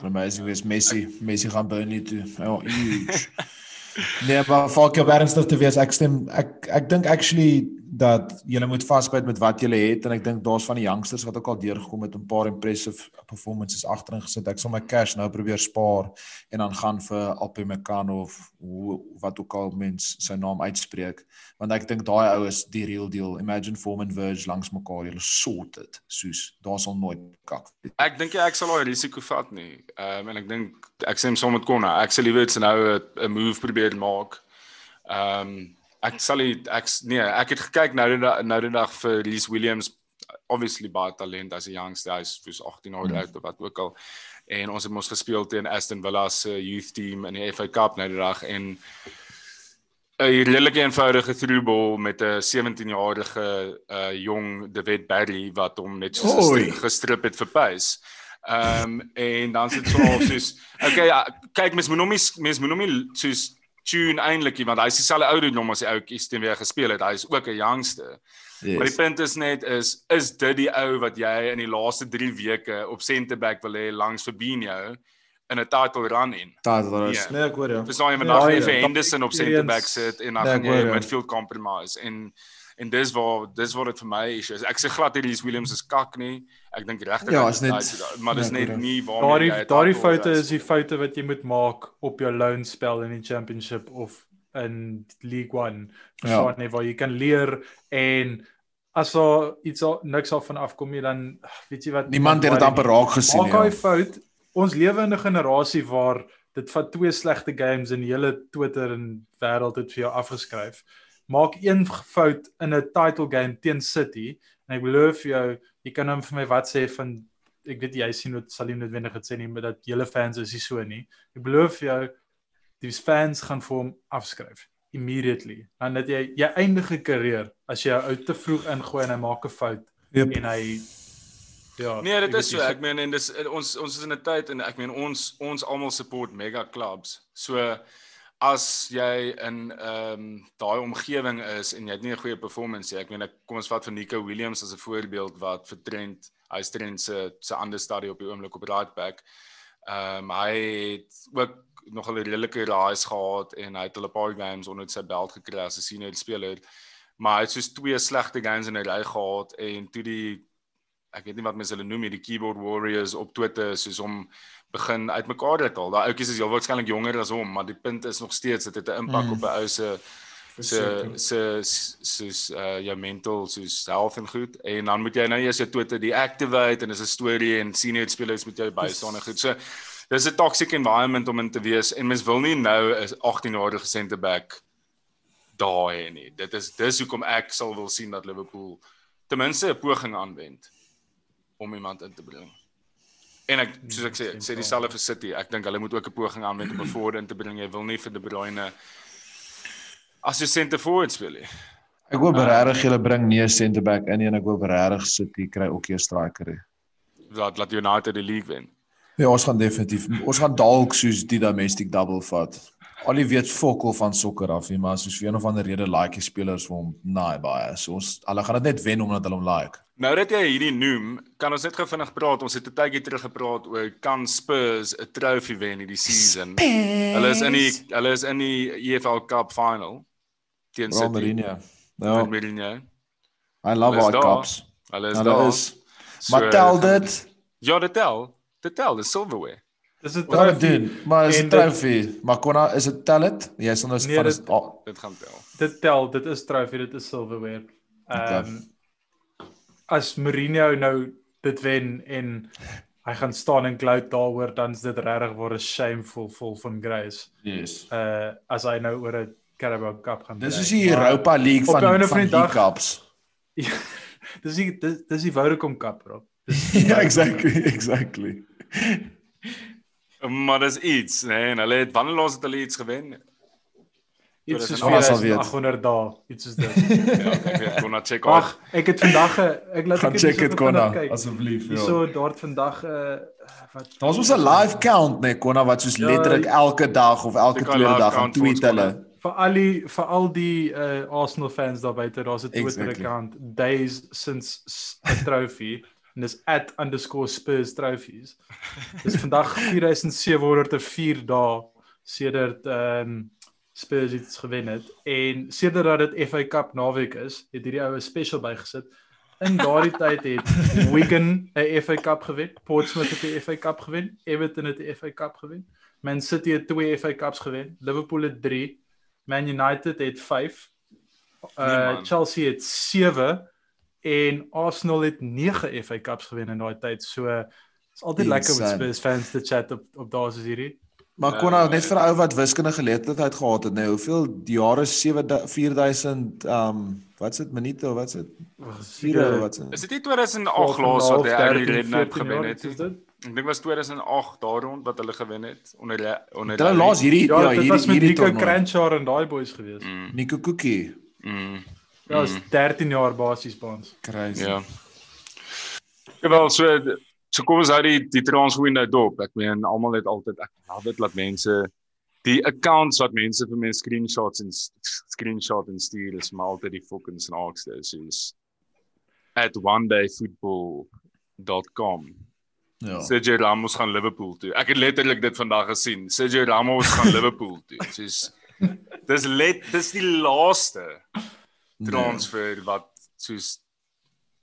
Amazing wees Messi, Messi gaan Burnley toe. Ja, huge. nee, maar vir jou ernstig te wees, ek stem ek ek dink actually dat jy moet vasbyt met wat jy het en ek dink daar's van die youngsters wat ook al deurgekom het 'n paar impressive performances agterin gesit. Ek sal my cash nou probeer spaar en dan gaan vir Alpe Mekano of hoe wat ook al mens sy naam uitspreek want ek dink daai ou is die real deal. Imagine Form and Verge langs mekaar, hulle sorted soos daar sal nooit kak. Ek dink ek sal daai risiko vat nie. Ehm um, en ek dink ek sê hom sommer kon nou. Ek sal liewer dit nou 'n move probeer maak. Ehm um, ek sal nie ek nee, ek het gekyk nou die nou die dag vir Reese Williams obviously baie talent as 'n youngster hy's soos 18 jaar mm. oud of wat ook al en ons het mos gespeel teen Aston Villa se youth team in die FA Cup nou die dag en 'n redelike eenvoudige through ball met 'n 17-jarige uh jong David Barry wat hom net so gestrip, gestrip het vir pace. Ehm um, en dan sit so soos okay ja, kyk mens moet hom mens moet hom soos tune eintlik want hy's dieselfde ouderdom as die ouetjies teen wie hy gespeel het. Hy's ook 'n youngster. Yes. Maar die punt is net is is dit die ou wat jy in die laaste 3 weke op center back wil hê langs Fabinho in 'n title run in. Title run. Yeah. Nee, ek hoor jou. Dis nou iemand wat vir Henderson op center back sit en dan nee, gaan jy midfield compromise en en dis waar dis wat dit vir my is. Ek sê glad hierdie Williams is kak nie. Ek dink regtig ja, is net maar dis net nie waar daardie daardie foute is die foute wat jy moet maak op jou loan spel in die championship of in League 1. Verstaan ja. jy waar jy kan leer en as daar iets al niks al van afkom nie dan weet jy wat niemand het dit amper raak gesien nie. Maak daai ja. fout. Ons lewe in 'n generasie waar dit vat twee slegte games in die hele Twitter en wêreld het vir jou afgeskryf maak een fout in 'n title game teen City en ek belowe vir jou, jy kan hom vir my wat sê van ek weet jy sien wat Salim noodwendig het sê nie, maar dat julle fans is nie so nie. Ek belowe vir jou die fans gaan vir hom afskryf immediately. Dan dat jy jy eindige karier as jy ou te vroeg ingooi en hy maak 'n fout yep. en hy Ja. Nee, dit is so. Ek meen en dis ons ons is in 'n tyd en ek meen ons ons almal support mega clubs. So as jy in ehm um, daai omgewing is en jy het nie 'n goeie performance nie. Ek meen ek kom ons vat van Nico Williams as 'n voorbeeld wat vir Trent, hy is Trent se se ander stadie op die oomblik op right back. Ehm um, hy het ook nog 'n redelike rise gehad en hy het hulle paar games onder sy belt gekry as 'n senior speler. Maar hy het soos twee slegte games in 'n ry gehad en toe die ek weet nie wat mense hulle noem hier die keyboard warriors op Twitter soos om begin uitmekaar het al. Daai ouetjies is heel waarskynlik jonger as hom, maar die punt is nog steeds dit het 'n impak mm. op 'n ou se se se soos uh jou mental soos health en goed en dan moet jy nou eers jou Twitter deactivate en is 'n storie en senior spelers moet jou bystaan en goed. So dis 'n toxic environment om in te wees en mens wil nie nou 'n 18-jarige center back daai hê nie. Dit is dis hoekom ek sal wil sien dat Liverpool ten minste 'n poging aanwend om iemand in te bring. En ek soos ek sê, ek sê dieselfde vir City. Ek dink hulle moet ook 'n poging aan met om 'n forward in te bring. Jy wil nie vir De Bruyne as 'n center forward speel nie. Ek hoop regtig hulle bring nie 'n center back in nie en ek hoop regtig City kry ook 'n striker. Laat laat United die league wen. Ja, ons gaan definitief. Ons gaan dalk soos die domestic double vat. Al die weet fokol van sokker af, nie, maar soos vir een of ander rede like die spelers vir hom naai baie. So ons hulle gaan dit net wen omdat hulle hom like. Nou dat jy hierdie noem, kan ons net gou vinnig praat. Ons het 'n tydjie terug gepraat oor kan Spurs 'n trofee wen hierdie season. Hulle is in die hulle is in die EFL Cup final teen City. Mourinho. Ja. Ja, Mourinho. I love our cups. Hulle is Hulle daar. is Maar tel dit Ja, dit tel. Dit tel, dis silverware. Dis 'n wat trofee. doen? Maar is En 'n trofee. Maar konna is dit tel dit? Jy sal nou Nee, van dit- oh, Dit gaan tel. Dit tel, dit is trofee, dit is silverware. Ehm Okay. as Mourinho nou dit wen en hy gaan staan en gloat daaroor, dan is dit regtig waar 'n shameful vol van Grace. yes. Uh as hy nou oor 'n Carabao Cup gaan. Dis is die Europa League van van van die dag- cups. Ja, dis die dis, dis die Vodacom Cup, bro. ja, exactly, exactly. Maar dis iets, nee, en hulle het wanneer laas het hulle iets gewen? Iets soos Ons sal weet. 4800 dae, iets soos dit. Ja, ek weet, kon na check Ag, ek het vandag 'n ek laat Gaan ek check dit konna kyk. asseblief. Ja. Hierso daar het vandag 'n uh, wat Daar's mos 'n live count nee konna wat soos Ja, letterlik elke dag of elke tweede dag ons, tweet hulle. Vir al die vir al die uh, Arsenal fans daar buite, daar's 'n Twitter Exactly. account days since a trophy en dis @_spurs trophies. Dis vandag 4704 dae sedert ehm um, Spurs iets gewen het en sedert dat dit FA Cup naweek is, het hierdie ou 'n special bygesit. In daardie tyd het Wigan 'n FA Cup gewen, Portsmouth het 'n FA Cup gewen, Everton het 'n FA Cup gewen, Man City het 2 FA Cups gewen, Liverpool het 3, Man United het 5, Nee, uh man. Chelsea het 7 en Arsenal het 9 FA Cups gewen in daai tyd. So is altyd lekker om. Spurs fans te chat op op daai soos hierdie. Maar Ja, konna ja, net vir 'n ou wat wiskunde geletterdheid gehad het, nee, hoeveel jare 7 4000 um wat's dit minute of wat's dit? Vure of wat's Is dit? dit nie 2008 laas wat Harry Redknapp gewen het? Is dit? Ek dink was 2008 daar rond wat hulle gewen het onder onder Hulle laas hierdie Ja, ja, dit hierdie was met hierdie Nico toernooi. Crenshaw en daai boys gewees. Mm, Nico Cookie. mm, Ja, is 13 jaar basies by ons. Crazy. ja. Wel so so kom ons hou die die transfer window dop. Ek meen almal het altyd ek love dit dat mense die accounts wat mense vir mense screenshots en screenshot en stuur is maar altyd die fucking snaakste soos at onedayfootball.com Ja. Sergio Ramos gaan Liverpool toe. Ek het letterlik dit vandag gesien. Sergio Ramos gaan Liverpool toe. Soos dis let dis die laaste Nee. transfer wat soos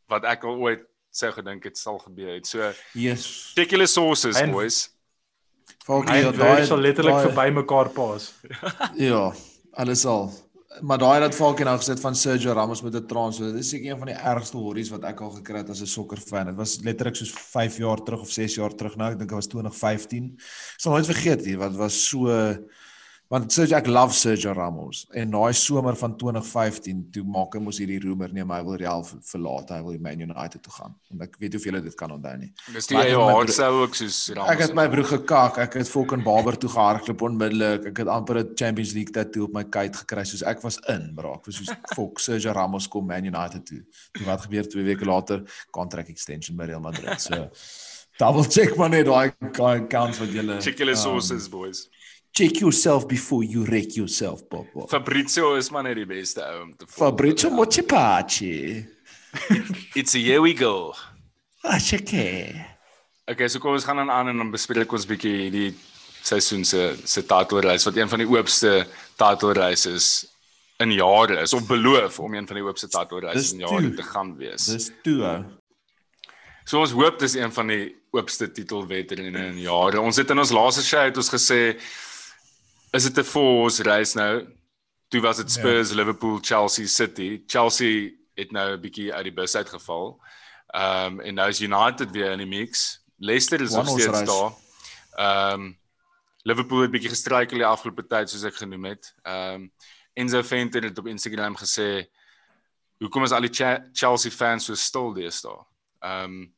wat ek al ooit sou gedink het sal gebeur het. So Yes. check julle sources En- boys. Falkie, Hy ja, het daai sal letterlik verby mekaar pas. Ja, alles al. Maar daai dat Falkie nou gesit van Sergio Ramos met 'n transfer, dis seker een van die ergste horries wat ek al gekry het as 'n sokkerfan. Dit was letterlik soos 5 jaar terug of 6 jaar terug nou. Ek dink dit was 2015. Ek sal nooit vergeet nie, wat was so want Sergio ek love Sergio Ramos en daai somer van 2015 toe maak hy mos hierdie roemer nee, maar hy wil Real ver- verlaat, hy wil Man United toe gaan. En ek weet julle dit kan onthou nie. Dis my hart bro- sou ook soos Ramos. Ek het my broer gekak. Ek het fucking Barber toe gehardloop onmiddellik. Ek het amper 'n Champions League tattoo op my kuit gekry soos ek was in, bro. Ek was soos fuck Sergio Ramos kom Man United toe. Toe wat gebeur 2 weke later? Contract extension by Real Madrid. So double check maar net daai daai accounts wat julle check julle um, sources boys. Check yourself before you wreck yourself, Papa. Fabrizio is maar net die beste ou om te volg. Fabrizio Mochipachi. It's a here we go. Ah, check. Okay, so kom ons gaan dan aan en dan bespreek ons bietjie hierdie seisoen se se titelreis wat een van die oopste titelreise is in jare is of beloof om een van die oopste titelreise Dis in jare te gaan wees. Dis toe. So ons hoop dis een van die oopste titelwedrenne in jare. Ons het in ons laaste show het ons gesê is dit 'n force reis nou? Toe was dit Spurs, ja. Liverpool, Chelsea, City. Chelsea het nou 'n bietjie uit die bus uitgeval. Ehm um, en nou is United weer in die mix. Leicester is nog steeds race. daar. Ehm um, Liverpool het bietjie gestruikel die afgelope tyd soos ek genoem het. Ehm um, Enzo Venter het op Instagram gesê hoekom is al die Che- Chelsea fans so stil deesdae? Ehm um,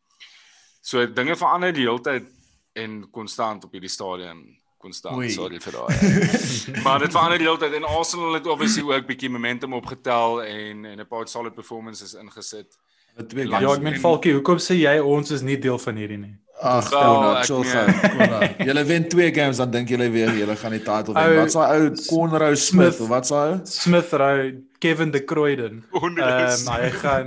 so dinge verander die hele tyd en konstant op hierdie stadium konstant sorry vir daai. maar dit verander die hele tyd en Arsenal het obviously ook bietjie momentum opgetel en en 'n paar solid performances ingesit. Hulle twee Ja, Ja, ek meen Falkie, hoekom sê jy ons is nie deel van hierdie nie? Ag, Kona. Kona. Julle wen twee games dan dink julle weer julle gaan die title wen. Wat's daai ou Conroe Smith Smith. of wat's daai ou? Smith Rowe, Kevin De. Onder Ehm um, hy gaan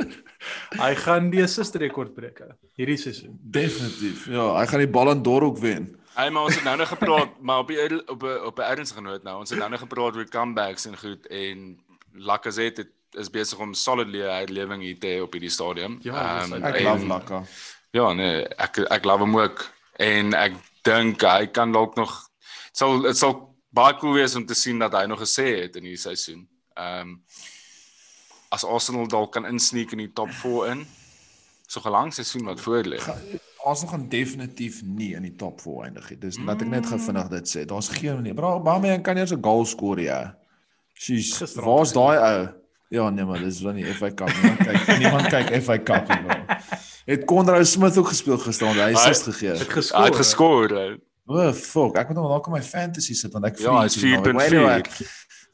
hy gaan die assist rekord breek hierdie seisoen. Definitief. Ja, hy gaan die Ballon d'Or ook wen. Hey, maar ons het nou nog gepraat, maar op die op 'n op 'n ernstige noot nou. Ons het nou nog gepraat oor comebacks en goed en Lacazette het, is besig om solid herlewing hier te hê op hierdie stadium. Ja, dis Ehm, Ek en- love Laka. Ja, nee, ek ek love hom ook en ek dink hy kan dalk nog dit sal dit sal baie cool wees om te sien dat hy nog gesê het in hierdie seisoen. Ehm um, as Arsenal dalk kan insneek in die top 4 in. So 'n lang seisoen wat voor lê. Arsenal gaan definitief nie in die top 4 eindig nie. Dis laat ek net gou vinnig dit sê. Daar's geen manier. Bro, Aubameyang kan eers 'n goal skoor ja. Sjoes, Gisterand waar's daai ou? Ja, nee maar dis van die FA Cup. Niemand kyk niemand kyk FA Cup nie. bro. Het Conrad Smith ook gespeel gisterand. Hy Hy- het assist gegee. Het Hy geskor. het geskor. O, oh, fuck. Ek moet hom dalk in my fantasy sit want ek Ja, maar 4.4. anyway.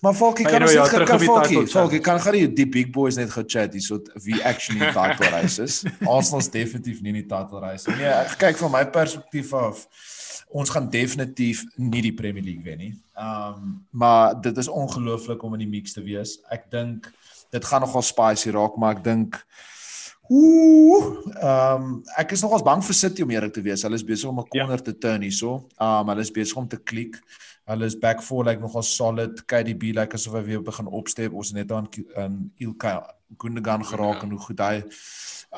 Maar Maar kan ons net title Falkie challenge. kan gaan die die big boys net gechat hier so wie actually in title race is. Arsenal's definitief nie in die title race nie. Nee, ek kyk van my perspektief af. Ons gaan definitief nie die Premier League wen nie. Um maar dit is ongelooflik om in die mix te wees. Ek dink dit gaan nogal spicy raak, maar ek dink Ooh, ehm um, ek is nogals bang vir City om eerlik te wees. Hulle is besig om 'n Ja. corner te turn hierso. Um hulle is besig om te klik. Hulle is back four like nogal solid. KDB lyk like asof hy weer begin opstep. Ons net aan aan Ilkay Gundogan geraak en hoe goed hy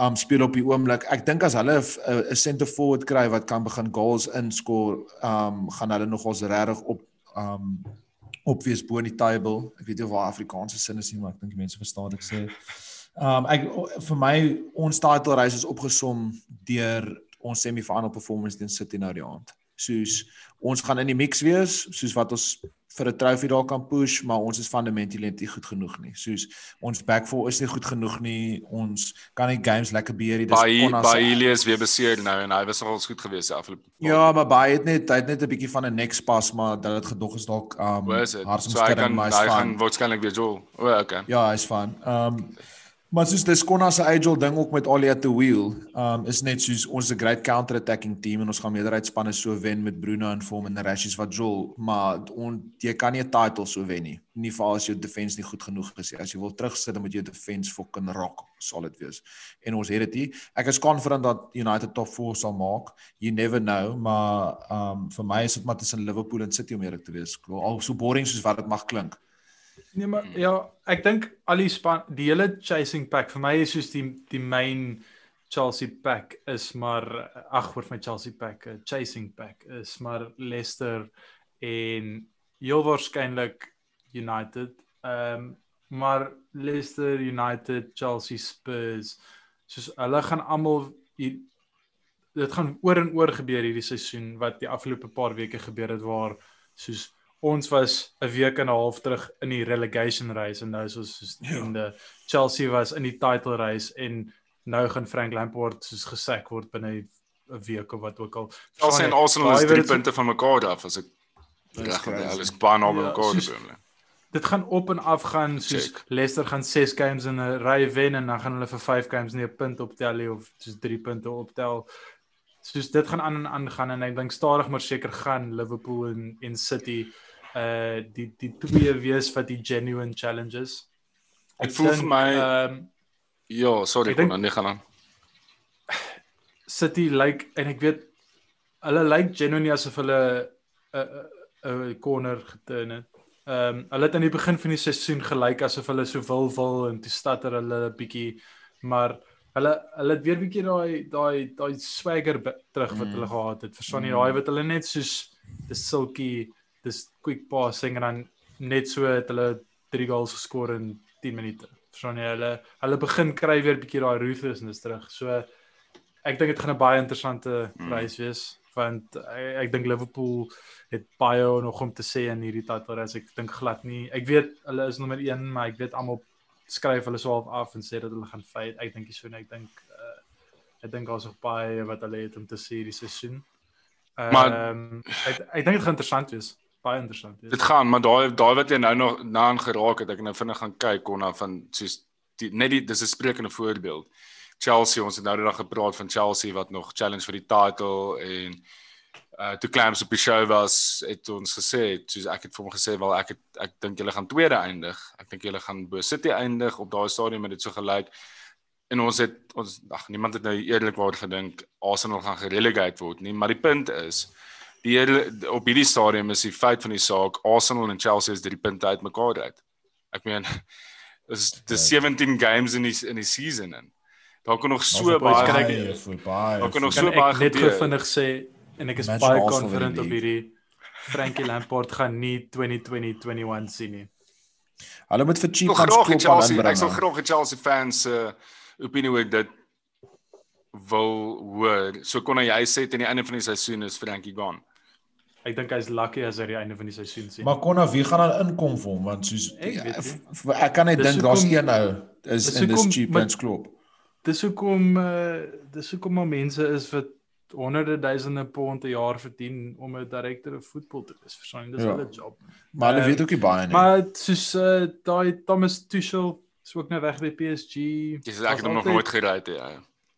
um speel op die oomblik. Ek dink as hulle 'n 'n center forward kry wat kan begin goals inskoor, um gaan hulle nogals regtig op um opwees bo in die table. Ek weet nie of waar Afrikaanse sin is nie, maar ek dink die mense verstaan ek sê. Um ek vir my ons title race is opgesom deur ons semi-final performance teen City nou die aand. Soos ons gaan in die mix wees, soos wat ons vir 'n trofee daar kan push, maar ons is fundamentally net nie goed genoeg nie. Soos ons back four is nie goed genoeg nie. Ons kan nie games lekker beheer nie. Dis Baie baie is weer beseer nou en hy was nogals goed geweest die afgelope. Ja, maar baie het net hy het net 'n bietjie van 'n nek spas, maar dat dit gedog is dalk um is dit? So maar hy gaan waarskynlik weer Joel. O, oh, okay. Ja, hy's fine. Um maar soos dis Konna se age old ding ook met Alia te wheel. Um is net soos ons 'n great counter attacking team en ons gaan meerderheidspanne so wen met Bruno en Vorm en Rashies wat Joel, maar on, jy kan nie 'n title so wen nie. Nie vir as jou defense nie goed genoeg is nie. As jy wil terugsit dan moet jou defense fucking rock solid wees. En ons het dit hier. Ek is confident dat United top 4 sal maak. You never know, maar um vir my is dit maar tussen Liverpool en City om eerlik te wees. Al so boring soos wat dit mag klink. Nee maar ja, ek dink al die span die hele chasing pack vir my is soos die die main Chelsea pack is maar ag oor my Chelsea pack, uh, chasing pack is maar Leicester en heel waarskynlik United. Ehm um, maar Leicester, United, Chelsea, Spurs soos hulle gaan almal dit gaan oor en oor gebeur hierdie seisoen wat die afgelope paar weke gebeur het waar soos ons was 'n week en 'n half terug in die relegation race en nou is ons soos Ja. in die Chelsea was in die title race en nou gaan Frank Lampard soos gesak word binne 'n week of wat ook al. Chelsea en Arsenal is Daai 3 word- punte van mekaar af as ek reg. Hulle is baie naby Ja, mekaar op die oomblik. Dit gaan op en af gaan soos Check. Leicester gaan 6 games in 'n ry wen en dan gaan hulle vir 5 games nie 'n punt optel nie of soos 3 punte optel. Soos dit gaan aan en aan gaan en ek dink stadig maar seker gaan Liverpool en en City uh die die twee wees wat die genuine challenges. Ek voel vir my ehm ja, sorry ek kon nie gaan aan. City lyk like, en ek weet hulle lyk like genuinely asof hulle 'n 'n 'n corner geturn het. Ehm um, hulle het aan die begin van die seisoen gelyk asof hulle so wil wil en toe statter hulle 'n bietjie maar hulle hulle het weer bietjie daai daai daai swagger terug wat Mm. hulle gehad het. Verstaan jy Mm. daai wat hulle net soos dis silky, dis quick passing en dan net so het hulle 3 goals geskor in 10 minute. Verstaan jy hulle hulle begin kry weer bietjie daai ruthlessness terug. So ek dink dit gaan 'n baie interessante Mm. reis wees want ek, ek dink Liverpool het baie nog om te sê in hierdie title race. Ek dink glad nie. Ek weet hulle is nommer 1, maar ek weet almal skryf hulle so half af en sê dat hulle gaan fight. Ek dink so nie. Ek dink uh, ek dink daar's nog baie wat hulle het om te sê hierdie seisoen. Ehm um, ek ek dink dit gaan interessant wees. Baie interessant wees. Dit gaan, maar daai daai wat jy nou nog na aan geraak het, ek nou vinnig gaan kyk kon na van soos die net die dis 'n sprekende voorbeeld. Chelsea, ons het nou net gepraat van Chelsea wat nog challenge vir die title en uh toe Clams op die show was, het ons gesê, soos ek het vir hom gesê, wel ek het ek dink julle gaan tweede eindig. Ek dink julle gaan bo City eindig op daai stadium het dit so gelyk. En ons het ons ag niemand het nou eerlikwaar gedink Arsenal gaan gerelegate word nie, maar die punt is die hele, op hierdie stadium is die feit van die saak Arsenal en Chelsea is drie punte uit mekaar uit. Ek meen is dis 17 games in die in die season en daar kan nog so baie gebeur. vir baie. Daar kan nog so baie ek net gebeur. gou vinnig sê en ek is Imagine baie confident op die hierdie Frankie Lampard gaan nie 2020-21 sien nie. Hulle moet vir Ek die klop aan Chelsea, ek sal graag die Chelsea fans se uh, opinie oor dit wil hoor. So kon hy sê teen die einde van die seisoen is Frankie gone. Ek dink hy's lucky as hy die einde van die seisoen sien. Maar Konna, wie gaan dan inkom vir hom want soos Ek nie. f- ek kan net dink daar's een nou is in dis cheap fans klop. dis hoekom uh dis hoekom maar mense is wat honderde duisende pond 'n jaar verdien om 'n direkteur van voetbal te wees. Verstaan, dis Ja. hulle job. Maar hulle Ehm, weet ook nie baie nie. Maar soos uh daai Thomas Tuchel is ook nou weg by PSG. Dis ek het hom nog nooit gery het ja.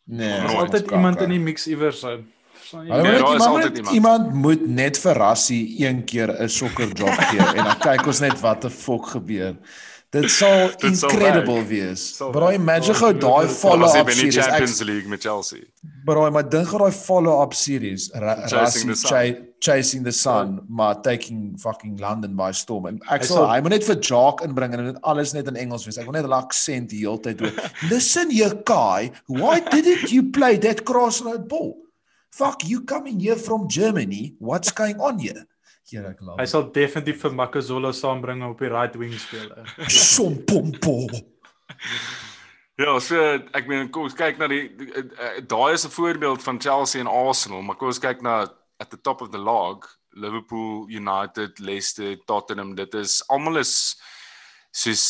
nee, Daar's altyd ons iemand in die mix iewers. jy? Hulle Nee, moet daar net is iemand, altyd net, iemand. iemand moet net verrassie een keer 'n sokkerjob gee en dan kyk ons net wat 'n fok gebeur. Dit sal Dit incredible wees. Werk. imagine gou daai follow-up by die series. Ek Champions League met Chelsea. Bro, maar dink gou daai follow-up series, Ra Chasing Rassie the Sun. ch chasing the sun, maar taking fucking London by storm. En ek sal hy moet net vir Jock inbring en dit alles net in Engels wees. Ek wil net hulle aksent die hele tyd hoor. Listen here, Kai, why didn't you play that crossroad ball? Fuck, you coming here from Germany. What's going on here? Here ek Hy laat. sal definitief vir Makazola saambring op die right wing speel. ou. Sompompo. Ja, so ek meen kom ons kyk na die, die uh, daai is 'n voorbeeld van Chelsea en Arsenal, maar kom ons kyk na at the top of the log, Liverpool, United, Leicester, Tottenham, dit is almal is soos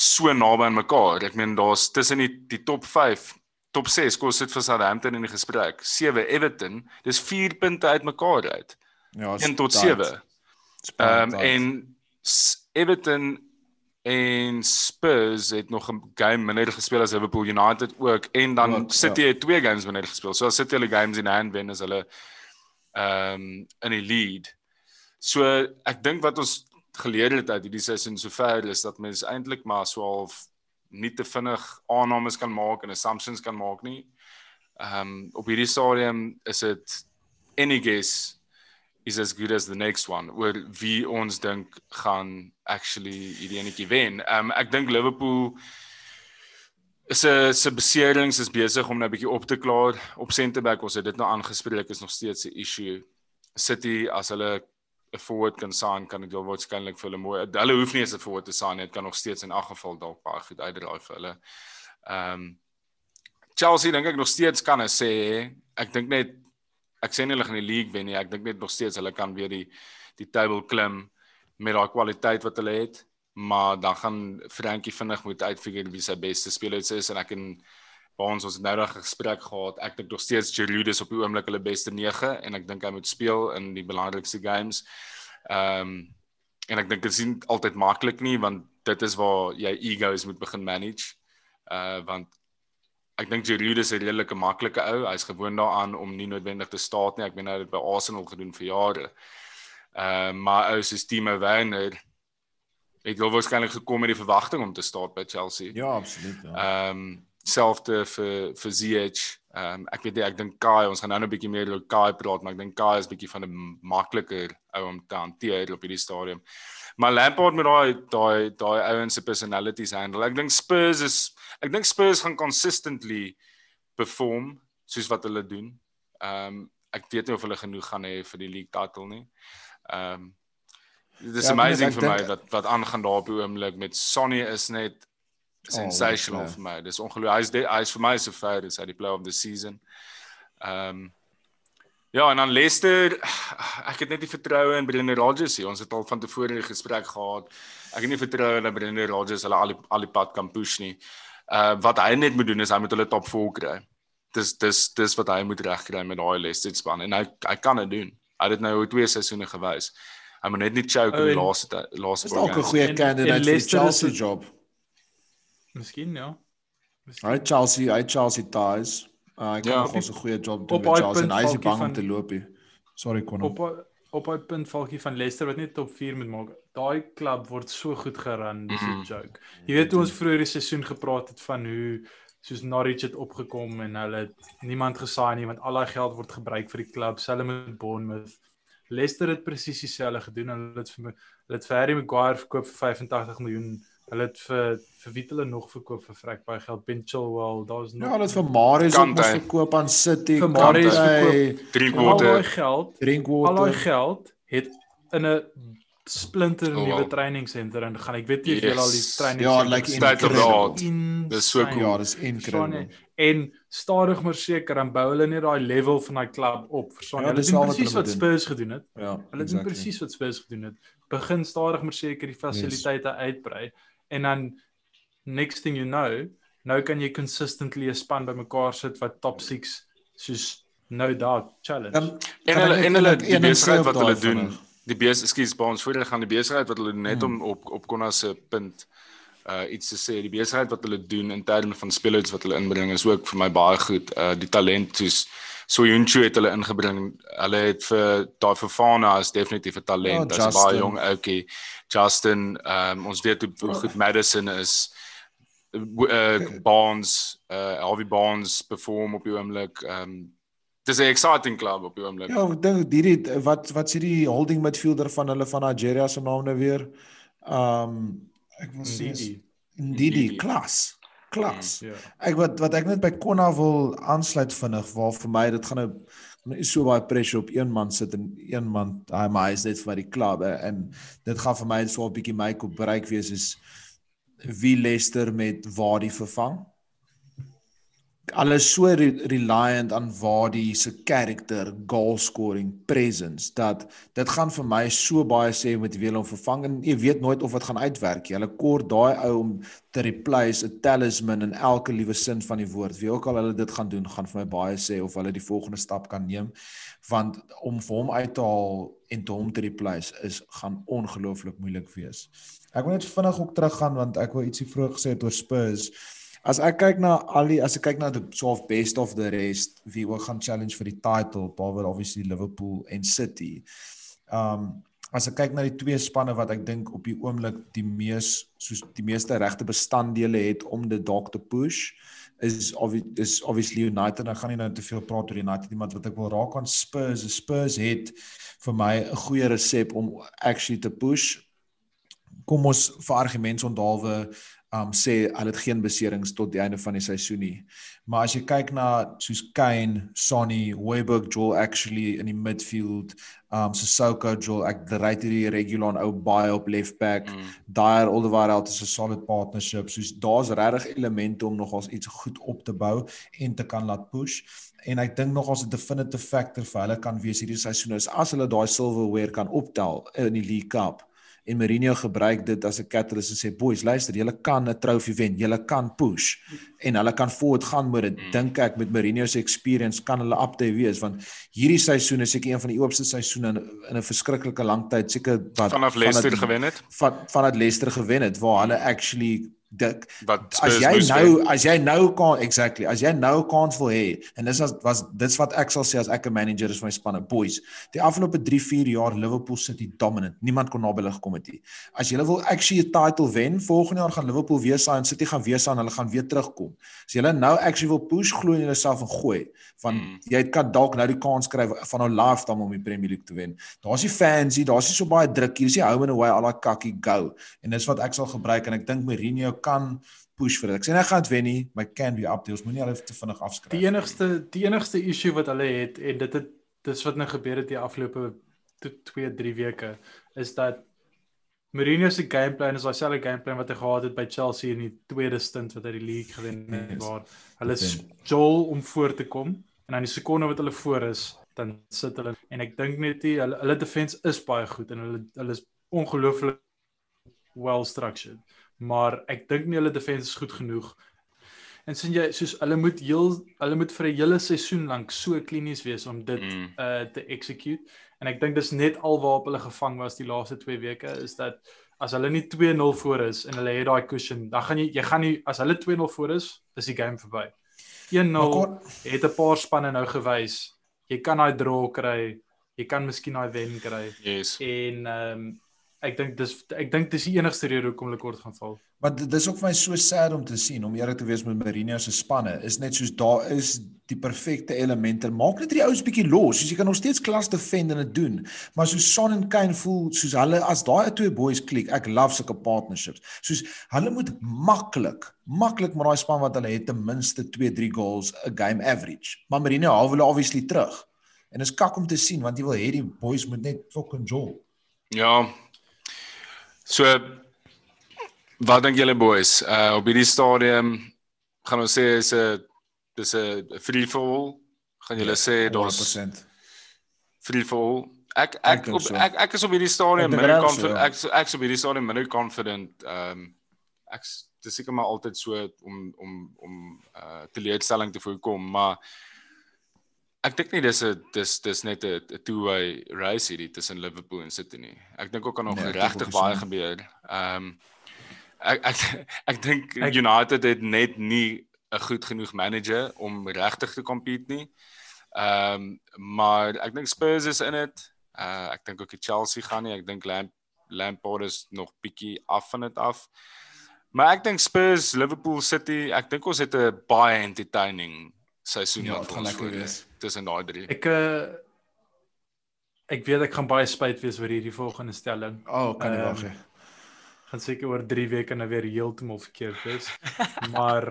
so naby aan mekaar. Ek meen daar's tussen die die top 5, top 6, kom ons sit vir Southampton in die gesprek. 7 Everton, dis 4 punte uit mekaar uit. Ja, 1 tot 7. Ehm um, en Everton en Spurs het nog 'n game minder gespeel as Liverpool United ook en dan Ook, City ja. het twee games minder gespeel. So as City hulle games in hand wen is hulle ehm um, in die lead. So ek dink wat ons geleer het uit hierdie seisoen sover is dat mens eintlik maar so half nie te vinnig aannames kan maak en assumptions kan maak nie. Ehm um, op hierdie stadium is dit any guess is as good as the next one oor wie ons dink gaan actually hierdie enetjie wen. Um, ek dink Liverpool se se beserings is besig om nou 'n bietjie op te klaar op centerback. Ons het dit nou aangespreek is nog steeds 'n issue. City as hulle 'n forward kan sign kan dit waarskynlik vir hulle mooi. Hulle hoef nie eens 'n forward te sign nie. Dit kan nog steeds in elk geval dalk baie goed uitdraai vir hulle. Ehm um, Chelsea dink ek nog steeds kan ek sê ek dink net ek sê nie hulle gaan die league wen nie. Ek dink net nog steeds hulle kan weer die die table klim met daai kwaliteit wat hulle het. Maar dan gaan Frankie vinnig moet uitfigure wie sy beste spelers is en ek en by ons ons nou 'n gesprek gehad. Ek dink nog steeds Giroud is op die oomblik hulle beste 9 en ek dink hy moet speel in die belangrikste games. Ehm um, en ek dink dit is nie altyd maklik nie want dit is waar jy egos moet begin manage. Uh want ek dink Giroud is 'n redelike maklike ou. Hy's gewoond daaraan om nie noodwendig te staat nie. Ek meen hy het dit by Arsenal gedoen vir jare. Ehm uh, maar ou soos Timo Werner het wel waarskynlik gekom met die verwagting om te staat by Chelsea. Ja, absoluut. Ja. Ehm um, selfde vir vir ZH. Ehm um, ek weet nie, ek dink Kai, ons gaan nou 'n bietjie meer oor Kai praat, maar ek dink Kai is bietjie van 'n makliker ou om te hanteer op hierdie stadium. Maar Lampard met daai daai daai ouens se personalities handle. Ek dink Spurs is ek dink Spurs gaan consistently perform soos wat hulle doen. Ehm um, ek weet nie of hulle genoeg gaan hê vir die league title nie. Ehm um, Dis Ja, ja, ek amazing vir my wat wat aangaan daar op die oomblik met Sonny is net sensational ja. oh, vir my. Dis ongelooflik. Hy's hy's vir my so ver is hy die player of the season. Ehm um, Ja, en dan Leicester, ek het net nie vertroue in Brendan Rodgers nie. Ons het al van tevore 'n gesprek gehad. Ek het nie vertroue dat Brendan Rodgers hulle al die, al die pad kan push nie. Uh wat hy net moet doen is hy moet hulle top 4 kry. Dis dis dis wat hy moet regkry met daai Leicester span en hy hy kan dit doen. Hy het dit nou oor twee seisoene gewys. Hy moet net nie choke Oh, in die en- laaste laaste Dis dalk 'n goeie en vir Chelsea job. Miskien ja. Hy Chelsea, hy Chelsea ties. Uh, ek Ja. kan nog 'n goeie job doen op met Chelsea en punt hy is bang om van- te loop nie. Sorry Connor. op op daai punt valkie van Leicester wat net top 4 moet maak. Daai klub word so goed geran, dis 'n Mhm. joke. Jy weet hoe ons vroeër die seisoen gepraat het van hoe soos Norwich het opgekom en hulle het niemand gesaai nie want al daai geld word gebruik vir die klub, selfs met Bournemouth. Leicester het presies dieselfde gedoen. Hulle het vir hulle het vir Harry Maguire verkoop vir 85 miljoen. Hulle het vir vir wie hulle nog verkoop vir vrek baie geld. Ben Chilwell, daar's nog Ja, hulle het vir Marius ook mos verkoop aan City. Vir Marius al Drinkwater. daai geld Al daai Drinkwater. geld het in 'n splinter Oh, nuwe wow. trainingsenter ingegaan. Ek weet nie of julle al die Yes. training Ja, like State of the art. in Dis so cool. Ja, dis incredible. En stadig maar seker dan bou hulle net daai level van daai klub op. Verstaan Ja, jy? Hulle dis doen al wat presies wat doen. Spurs gedoen het. Ja, Hulle doen presies wat Spurs gedoen het. Begin stadig maar seker die fasiliteite uitbrei en dan next thing you know, nou kan jy consistently 'n span bymekaar sit wat top 6 soos no doubt challenge. Dan En hulle en hulle die besigheid wat hulle doen. vinnig? Die bes ekskuus by ons voor hulle gaan die besigheid wat hulle doen, net Hmm. om op op Konna se punt uh iets te sê. Die besigheid wat hulle doen in terme van spelers wat hulle inbring is ook vir my baie goed. Uh die talent soos Soyuncu het hulle ingebring. Hulle het vir daai Fofana is definitief 'n talent. Ja, Hy's 'n baie Justin. jong ouetjie. Justin, um ons weet hoe, hoe goed Madison is. Uh Barnes, uh Harvey Barnes perform op die oomblik. Um dis 'n exciting club op die oomblik. Ja, ek dink hierdie wat wat sê die holding midfielder van hulle van Nigeria se naam nou weer? Um ek wil sê Ndidi. Ndidi, klas. Klas. Ja. Ek wat wat ek net by Konna wil aansluit vinnig waar vir my dit gaan nou nou is so baie pressure op een man sit en een man hy maar hy is net vir die klub en dit gaan vir my so 'n bietjie my kop bereik wees is wie Leicester met Wadi vervang. Alles so re reliant aan Wadi se karakter, goal scoring, presence dat dit gaan vir my so baie sê met wie hulle hom vervang en jy weet nooit of dit gaan uitwerk nie. Hulle kort daai ou om te replace 'n talisman in elke liewe sin van die woord. Wie ook al hulle dit gaan doen, gaan vir my baie sê of hulle die volgende stap kan neem want om vir hom uit te haal en te hom te replace is gaan ongelooflik moeilik wees. Ek wil net vinnig ook teruggaan want ek wou ietsie vroeër gesê het oor Spurs. As ek kyk na al die as ek kyk na die so of best of the rest wie ook gaan challenge vir die title, behalwe obviously Liverpool en City. Um as ek kyk na die twee spanne wat ek dink op die oomblik die mees soos die meeste regte bestanddele het om dit dalk te push is obvi is obviously United. Ek gaan nie nou te veel praat oor United nie, maar wat ek wil raak aan Spurs, Spurs het vir my 'n goeie resep om actually te push. Kom ons vir argumentsondalwe um sê hulle het geen beserings tot die einde van die seisoen nie. Maar as jy kyk na soos Kane, Sonny, Hoiberg, Joel actually in die midfield, um Sissoko, Joel ek ry hierdie regular ou baie op left back. Mm. Dyer Alderweireld is 'n solid partnership. Soos daar's regtig elemente om nogals iets goed op te bou en te kan laat push. En ek dink nogals 'n definitive factor vir hulle kan wees hierdie seisoen is as hulle daai silverware kan optel in die League Cup. En Mourinho gebruik dit as 'n catalyst en sê boys, luister, julle kan 'n trofee wen, julle kan push en hulle kan voort gaan met dit. Dink ek met Mourinho se experience kan hulle up te wees want hierdie seisoen is seker een van die oopste seisoene in, in 'n verskriklike lang tyd, seker wat Vanaf Leicester vanaf- gewen het. van vanat Leicester gewen het waar hulle actually dik. Wat as jy nou wen. as jy nou kan exactly as jy nou 'n kans wil hê en dis was, was dit's wat ek sal sê as ek 'n manager is van my spanne. Boys die afgelope 3 4 jaar Liverpool City dominant. Niemand kon naby hulle gekom het nie. As jy wil actually 'n title wen volgende jaar gaan Liverpool weer saai en City gaan weer saai en hulle gaan weer terugkom. As jy nou actually wil push glo in jouself en gooi want Mm. jy kan dalk nou die kans kry van nou lifetime om die Premier League te wen. Daar's nie fans hier daar's nie so baie druk hier. Dis nie home and away al daai kakkie go. En dis wat ek sal gebruik en ek dink Mourinho kan push vir dit. Ek sê nie hy gaan dit wen nie, maar can be up deals. Moenie hulle te vinnig afskryf. Die enigste die enigste issue wat hulle het en dit het dis wat nou gebeur het die afgelope 2 3 weke is dat Mourinho se gameplan is dieselfde gameplan wat hy gehad het by Chelsea in die tweede stint wat hy die league gewen het Yes. waar hulle jol om voor te kom en dan die sekonde wat hulle voor is, dan sit hulle en ek dink net die hulle hulle defense is baie goed en hulle hulle is ongelooflik well structured. Maar ek dink nie hulle defense is goed genoeg En sien jy soos hulle moet heel hulle moet vir 'n hele seisoen lank so klinies wees om dit Mm. uh te execute En ek dink dis net alwaarop hulle gevang was die laaste 2 weke is dat as hulle nie 2-0 voor is en hulle het daai cushion, dan gaan jy jy gaan nie as hulle 2-0 voor is, is die game verby. 1-0 het 'n paar spanne nou gewys. Jy kan daai draw kry. Jy kan miskien daai wen kry. Yes. En ehm um, ek dink dis ek dink dis die enigste rede hoekom hulle kort gaan val. Maar dis ook vir my so sad om te sien om eerlik te wees met Mourinho se spanne. Is net soos daar is die perfekte elemente. Maak net die ouens bietjie los. Soos jy kan nog steeds klas defend en dit doen. Maar soos Son en Kane voel soos hulle as daai twee boys klik. Ek love sulke partnerships. Soos hulle moet maklik, maklik met daai span wat hulle het ten minste 2-3 goals 'n game average. Maar Mourinho hou hulle obviously terug. En dit is kak om te sien want jy wil hê die boys moet net fucking jol. Ja. So wat dink julle boys? Uh op hierdie stadium gaan ons sê is 'n dis 'n free fall. Gaan julle Ja, sê daar's 100%. free fall? Ek Ek ek op so. ek ek is op hierdie stadium minder confident. Ek ek is op hierdie stadium minder confident. Ehm um, ek dis seker maar altyd so om om om uh teleurstelling te voorkom, maar ek dink nie dis 'n dis dis net 'n two-way race hierdie tussen Liverpool en City nie. Ek dink ook kan nog Nee, regtig baie gebeur. Ehm um, ek ek ek dink United het net nie 'n goed genoeg manager om regtig te compete nie. Ehm um, maar ek dink Spurs is in dit. Uh ek dink ook die Chelsea gaan nie. Ek dink Lamp Lampard is nog bietjie af van dit af. Maar ek dink Spurs, Liverpool City, ek dink ons het 'n baie entertaining seisoen Ja, wat gaan lekker wees. Tussen daai drie. Ek uh ek weet ek gaan baie spyt wees oor hierdie volgende stelling. O, oh, kan nie wag nie. Gaan seker oor 3 weke nou weer heeltemal verkeerd wees. maar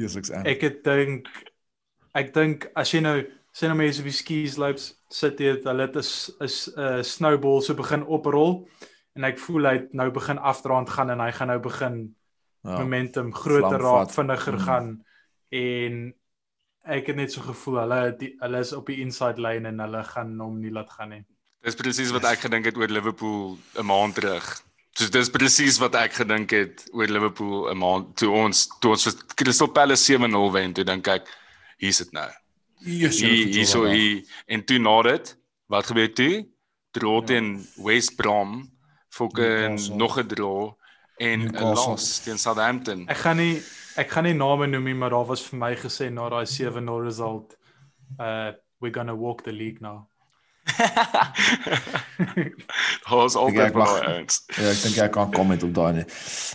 aan. ek het dink ek dink as jy nou sien nou mense op die skis loops sit jy het hulle het is is 'n uh, snowball so begin oprol en ek voel hy het nou begin afdraand gaan en hy gaan nou begin Ja. momentum groter raak, vinniger Mm. gaan en ek het net so gevoel hulle die, hulle is op die inside lane en hulle gaan hom nie laat gaan nie. Dis presies wat ek gedink het oor Liverpool 'n maand terug. So dis presies wat ek gedink het oor Liverpool 'n maand toe ons toe ons vir Crystal Palace 7-0 wen, toe dink ek hier's dit nou. Yes, Hier hierso hier en toe na dit, wat gebeur toe? Draw Ja. teen West Brom, fucking nog 'n draw en 'n loss teen Southampton. Ek gaan nie ek gaan nie name noem nie, maar daar was vir my gesê na daai 7-0 result uh we're going to walk the league now. Ons altyd daai ouens. Ja, ek dink ek kan comment op daai nie.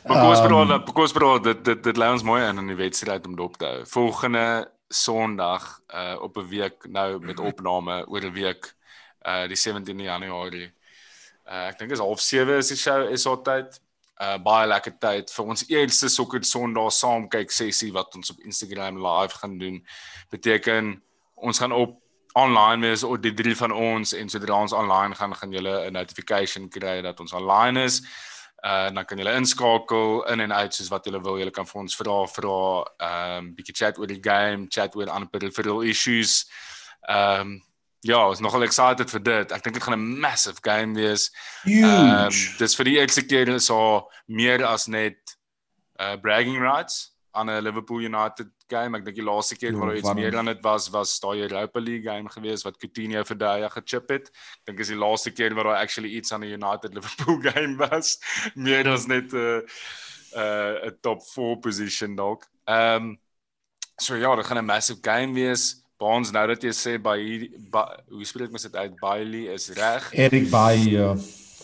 Because bro, because bro, dit dit dit lei ons mooi in in die wedstryd om dop te hou. Volgende Sondag uh op 'n week nou met opname oor 'n week uh die 17de Januarie. Uh ek dink is half 7 is die show is al tyd. Uh baie lekker tyd vir ons eerste sokker Sondag saam kyk sessie wat ons op Instagram live gaan doen. Beteken ons gaan op online wees op die drie van ons en sodra ons online gaan gaan julle 'n notification kry dat ons online is. Uh dan kan julle inskakel in en uit soos wat julle wil. Julle kan vir ons vra vra ehm um, bietjie chat oor die game, chat oor ander peripheral issues. Ehm um, ja, ons is nogal excited vir dit. Ek dink dit gaan 'n massive game wees. Ehm Huge. dis vir die eerste keer is daar meer as net uh bragging rights aan 'n Liverpool United game. Ek dink die laaste keer Jo, waar daar iets meer aan dit was was daai Europa League game gewees wat Coutinho vir daai gechip het. Ek dink is die laaste keer waar daar actually iets aan 'n United Liverpool game was. meer as net 'n uh, 'n uh, top 4 position dalk. Ehm um, so ja, dit gaan 'n massive game wees. Baans nou dat jy sê by ba, hoe spreek mens dit uit? Bailey is reg. Erik Baai ja.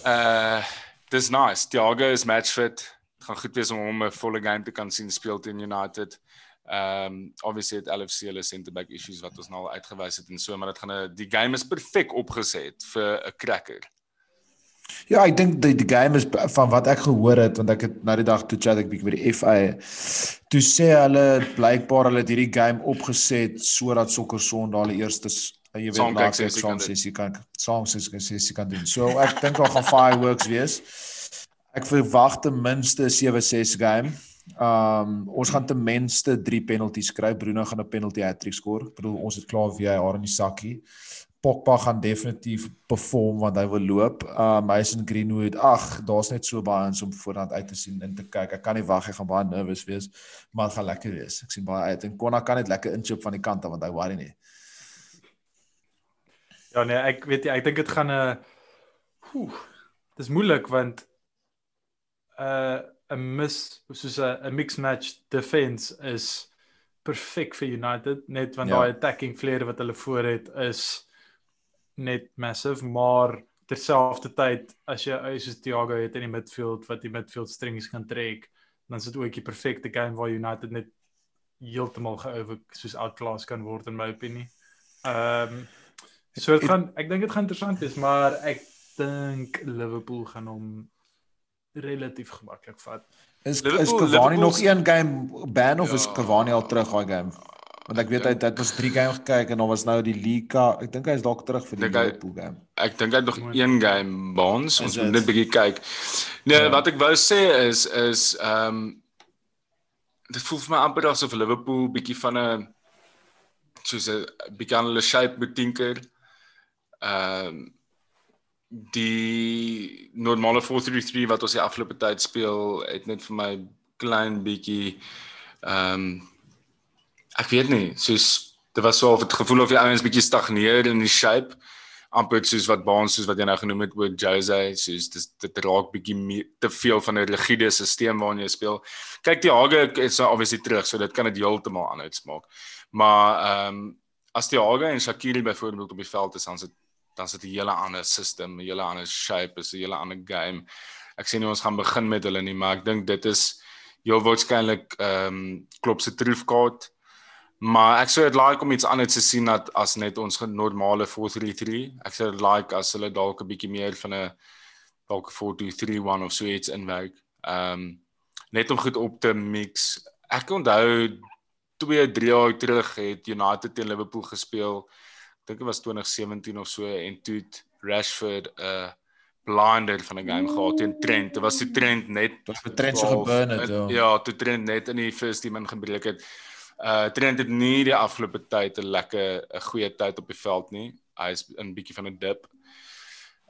Uh dis nice. Thiago is match fit. Dit gaan goed wees om hom 'n volle game te kan sien speel teen United. Um obviously het LFC hulle center back issues wat ons nou al uitgewys het en so, maar dit gaan 'n die game is perfek opgeset vir 'n cracker. Ja, ek dink die, die game is van wat ek gehoor het want ek het nou die dag toe chat ek bietjie by die FA. Toe sê hulle blykbaar hulle het hierdie game opgeset sodat sokker Sondag hulle eerste jy weet Saam kyk laat sessie kan doen. sessie kan sessie kan doen. So ek dink daar gaan fireworks wees. Ek verwag ten minste 7-6 game. Um ons gaan ten minste 3 penalties kry. Bruno gaan 'n penalty hattrick skoor. Ek bedoel ons het klaar VAR in die sakkie. Pogba gaan definitief perform want hy wil loop. Uh Mason Greenwood, ag, daar's net so baie ons om voorhand uit te sien en te kyk. Ek kan nie wag, ek gaan baie nervous wees, maar dit gaan lekker wees. Ek sien baie uit en Konna kan net lekker inchip van die kant af want hy worry nie. Ja nee, ek weet jy, ek dink dit gaan 'n uh, Dis moeilik want 'n uh, 'n mis soos 'n 'n mixed match defense is perfek vir United net want Ja. daai attacking flair wat hulle voor het is net massive maar terselfdertyd as jy ou soos Thiago het in die midfield wat die midfield strings kan trek dan is dit ook die perfekte game waar United net heeltemal geover soos outclass kan word in my opinie. Ehm um, so dit gaan ek dink dit gaan interessant wees maar ek dink Liverpool gaan hom relatief gemaklik vat. Is is Liverpool- Cavani nog Liverpool's- een game ban of is Ja. Cavani al terug daai game? Want ek weet hy het- ons 3 game gekyk en dan was nou die Liga. Ek dink hy is dalk terug vir die Liverpool game. Ek dink hy het nog een game bonds. Ons moet net bietjie kyk. Nee, Ja. wat ek wou sê is is ehm um, dit voel vir my amper asof Liverpool bietjie van 'n soos 'n bietjie aan hulle shape moet tinker. Ehm um, die normale 433 wat ons die afgelope tyd speel het net vir my klein bietjie ehm um, ek weet nie, soos dit was so of het gevoel of die ouens bietjie stagneer in die shape amper soos wat Baans soos wat jy nou genoem het oor Jose soos dis dit raak bietjie te veel van 'n rigiede stelsel waarin jy speel. Kyk die Hage is obviously terug, so dit kan dit heeltemal anders maak. Maar ehm um, as die Hage en Shakiri byvoorbeeld op die veld is, dan is dit dan is dit 'n hele ander stelsel, 'n hele ander shape, is 'n hele ander game. Ek sê nie ons gaan begin met hulle nie, maar ek dink dit is heel waarskynlik ehm um, klop se troefkaart. Maar ek sou dit like om iets anders te sien dat as net ons normale 433. Ek sou dit like as hulle dalk 'n bietjie meer van 'n dalk 'n 4231 of so iets inwerk. Ehm um, net om goed op te mix. Ek onthou 2, 3 jaar terug het United teen Liverpool gespeel. Ek dink dit was 2017 of so en toe het Rashford 'n uh, blinder van 'n game gehad teen Trent. Dit was die Trent net Dit was met Trent 12 geburn het, ja. Ja, toe Trent net in die first team ingebreek het. Uh Trent het nie die afgelope tyd 'n lekker 'n goeie tyd op die veld nie. Hy is in 'n bietjie van 'n dip.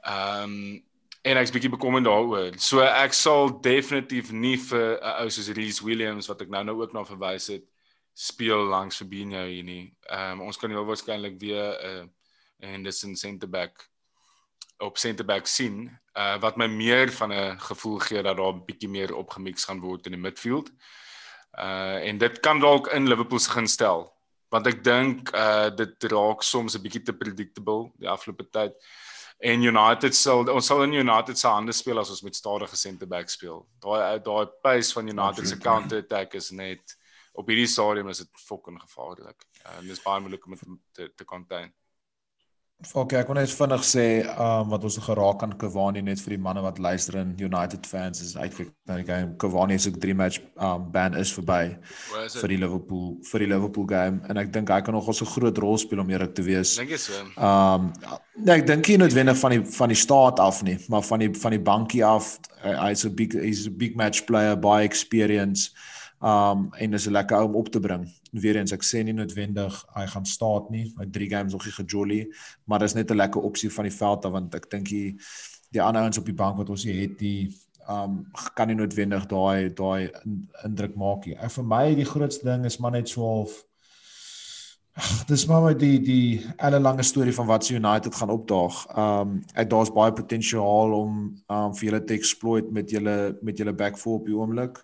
Ehm um, en ek's bietjie bekommerd daaroor. So ek sal definitief nie vir 'n ou soos Reece Williams wat ek nou nou ook na verwys het speel langs Fabinho hier nie. Ehm um, ons kan heel waarskynlik weer 'n uh, Henderson center back op center back sien uh, wat my meer van 'n gevoel gee dat daar 'n bietjie meer opgemix gaan word in die midfield. Uh en dit kan dalk in Liverpool se gun stel want ek dink uh dit raak soms 'n bietjie te predictable die afgelope tyd. En United sal ons sal in United se hande speel as ons met stadige center back speel. Daai daai pace van United se counter attack is net op hierdie stadium is dit fucking gevaarlik. Uh, en dis baie moeilik om dit te te contain. Okay, ek wil net vinnig sê, um wat ons geraak aan Cavani net vir die manne wat luister en United fans is uitkyk na die game. Cavani se 3 match um ban is verby is vir die Liverpool vir die Liverpool game en ek dink hy kan nog 'n groot rol speel om eerlik te wees. Dink jy so? Um nee, ek dink nie noodwendig van die van die staat af nie, maar van die van die bankie af. Hy- Hy's 'n big he's a big match player, baie experience. Um en is 'n lekker ou om op te bring. Weereens ek sê nie noodwendig hy gaan staat nie. Hy 3 games nog nie gejolly, maar dis net 'n lekker opsie van die veld af want ek dink die die ander ouens op die bank wat ons hier het, die um kan nie noodwendig daai daai in- indruk maak nie. Vir my die grootste ding is maar net so half Ag, dis maar met die die ellelange storie van wat se United gaan opdaag. Um ek daar's baie potensiaal om um vir julle te exploit met julle met julle back four op die oomblik.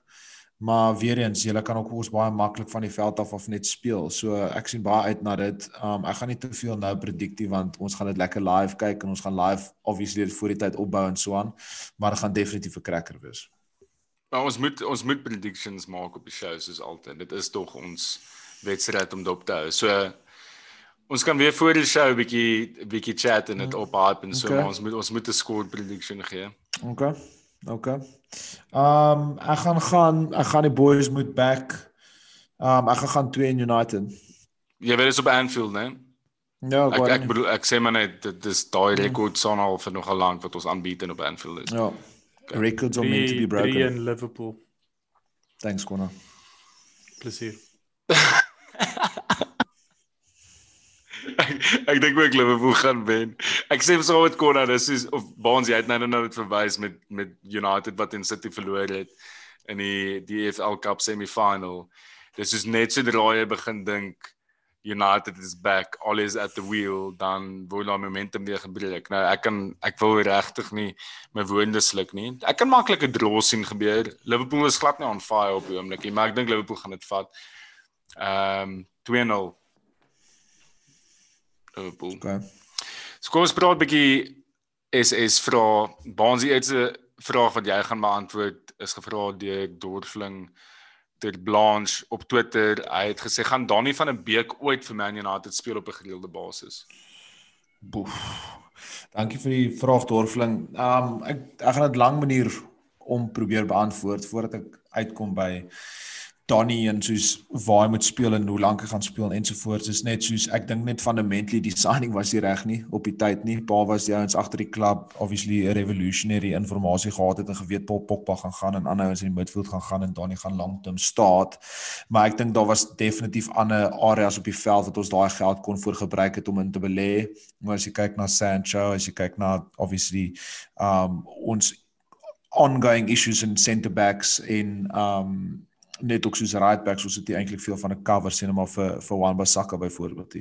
Maar weer eens, julle kan ook ons baie maklik van die veld af af net speel. So ek sien baie uit na dit. Um ek gaan nie te veel nou prediktie want ons gaan dit lekker live kyk en ons gaan live obviously dit voor die tyd opbou en so aan, maar dit gaan definitief 'n cracker wees. Maar ons moet ons moet predictions maak op die show soos altyd. Dit is tog ons wedstryd om dop te hou. So ons kan weer voor die show 'n bietjie bietjie chat en dit op hype en so, Okay. maar ons moet ons moet 'n score prediction gee. Okay. Okay. Um ek gaan gaan ek gaan die boys moet back. Um ek gaan gaan 2 in United. Jy weet dit is op Anfield, né? Ja, Ek gou ek bedoel ek sê maar net dit is daai rekord son al vir nogal lank wat ons aanbied en op Anfield is. Ja. Records are meant to be 3 broken. in Liverpool. Thanks Connor. Plesier. ek, ek dink ook Liverpool gaan wen. Ek sê saam met Connor, dis is of Baans jy het nou nou dit verwys met met United wat in City verloor het in die die EFL Cup semi-final. Dis is net sodra jy begin dink United is back, all is at the wheel, dan word daar momentum weer gebreek. Nou ek kan ek wil regtig nie my woorde sluk nie. Ek kan maklik 'n draw sien gebeur. Liverpool is glad nie on fire op die oomblik nie, maar ek dink Liverpool gaan dit vat. Ehm um, 2-0 Liverpool. Okay. So kom ons praat 'n bietjie SS vra. Baansie het 'n vraag wat jy gaan beantwoord is gevra deur Dorfling ter Blanche op Twitter. Hy het gesê gaan Dani van 'n Beek ooit vir Man United speel op 'n gereelde basis. Boef. Dankie vir die vraag Dorfling. Um ek ek gaan dit lang manier om probeer beantwoord voordat ek uitkom by Donnie en soos waar hy moet speel en hoe lank hy gaan speel ensovoorts is net soos ek dink net fundamentally die signing was nie reg nie op die tyd nie. Pa was die ouens agter die klub obviously 'n revolutionary informasie gehad het en geweet Paul Pogba gaan gaan en ander ouens in die midfield gaan gaan en Donnie gaan long-term staat. Maar ek dink daar was definitief ander areas op die veld wat ons daai geld kon voor gebruik het om in te belê. Maar as jy kyk na Sancho, as jy kyk na obviously um ons ongoing issues in centre backs in um net ook soos right backs ons het eintlik veel van 'n cover sien maar vir vir Wan Bissaka byvoorbeeld.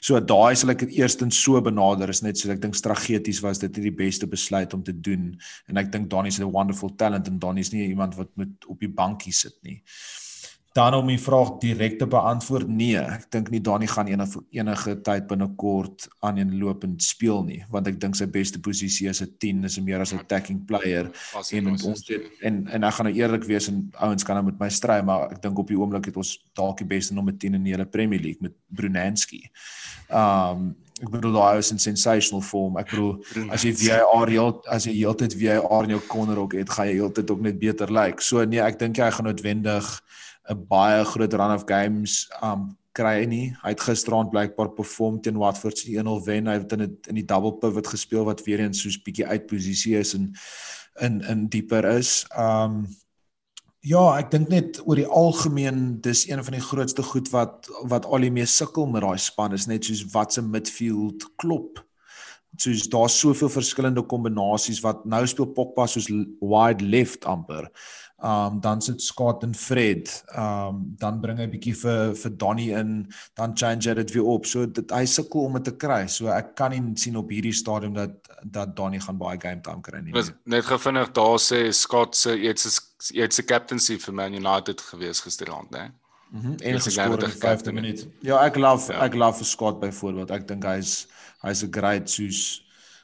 So daai sal ek dit eerstens so benader is net so ek dink strategies was dit die beste besluit om te doen en ek dink Donnie is 'n wonderful talent en Donnie is nie iemand wat met op die bankie sit nie. Dan om die vraag direk te beantwoord, nee, ek dink nie Dani gaan enige enige tyd binnekort aan en lopend speel nie, want ek dink sy beste posisie is 'n 10, is meer as 'n attacking player en ons het, en en ek gaan nou eerlik wees en ouens kan nou met my stry, maar ek dink op die oomblik het ons dalk die beste nommer 10 in die hele Premier League met Brunanski. Um ek bedoel daai is in sensational form. Ek bedoel as jy VAR heel as jy heeltyd VAR in jou corner ook het, gaan jy heeltyd ook net beter lyk. Like. So nee, ek dink jy gaan noodwendig 'n baie groot run of games um kry nie. Hy het gisteraand blykbaar perform teen Watford se 1-0 wen. Hy het in dit in die double pivot gespeel wat weer eens soos bietjie uit posisie is en in in dieper is. Um ja, ek dink net oor die algemeen dis een van die grootste goed wat wat al die mee sukkel met daai span is net soos wat se midfield klop. Soos daar's soveel verskillende kombinasies wat nou speel Pogba soos wide left amper. Um dan sit Scott en Fred. Um dan bring hy bietjie vir vir Donnie in, dan change dit weer op. So dit hy sukkel om dit te kry. So ek kan nie sien op hierdie stadium dat dat Donnie gaan baie game time kry nie. Was net gevinnig daar sê Scott se iets iets se captaincy vir Man United gewees gisteraand, né? Mhm. Mm en geskoor in die 5de minuut. Ja, ek love ja. ek love vir Scott byvoorbeeld. Ek dink hy's hy's 'n great soos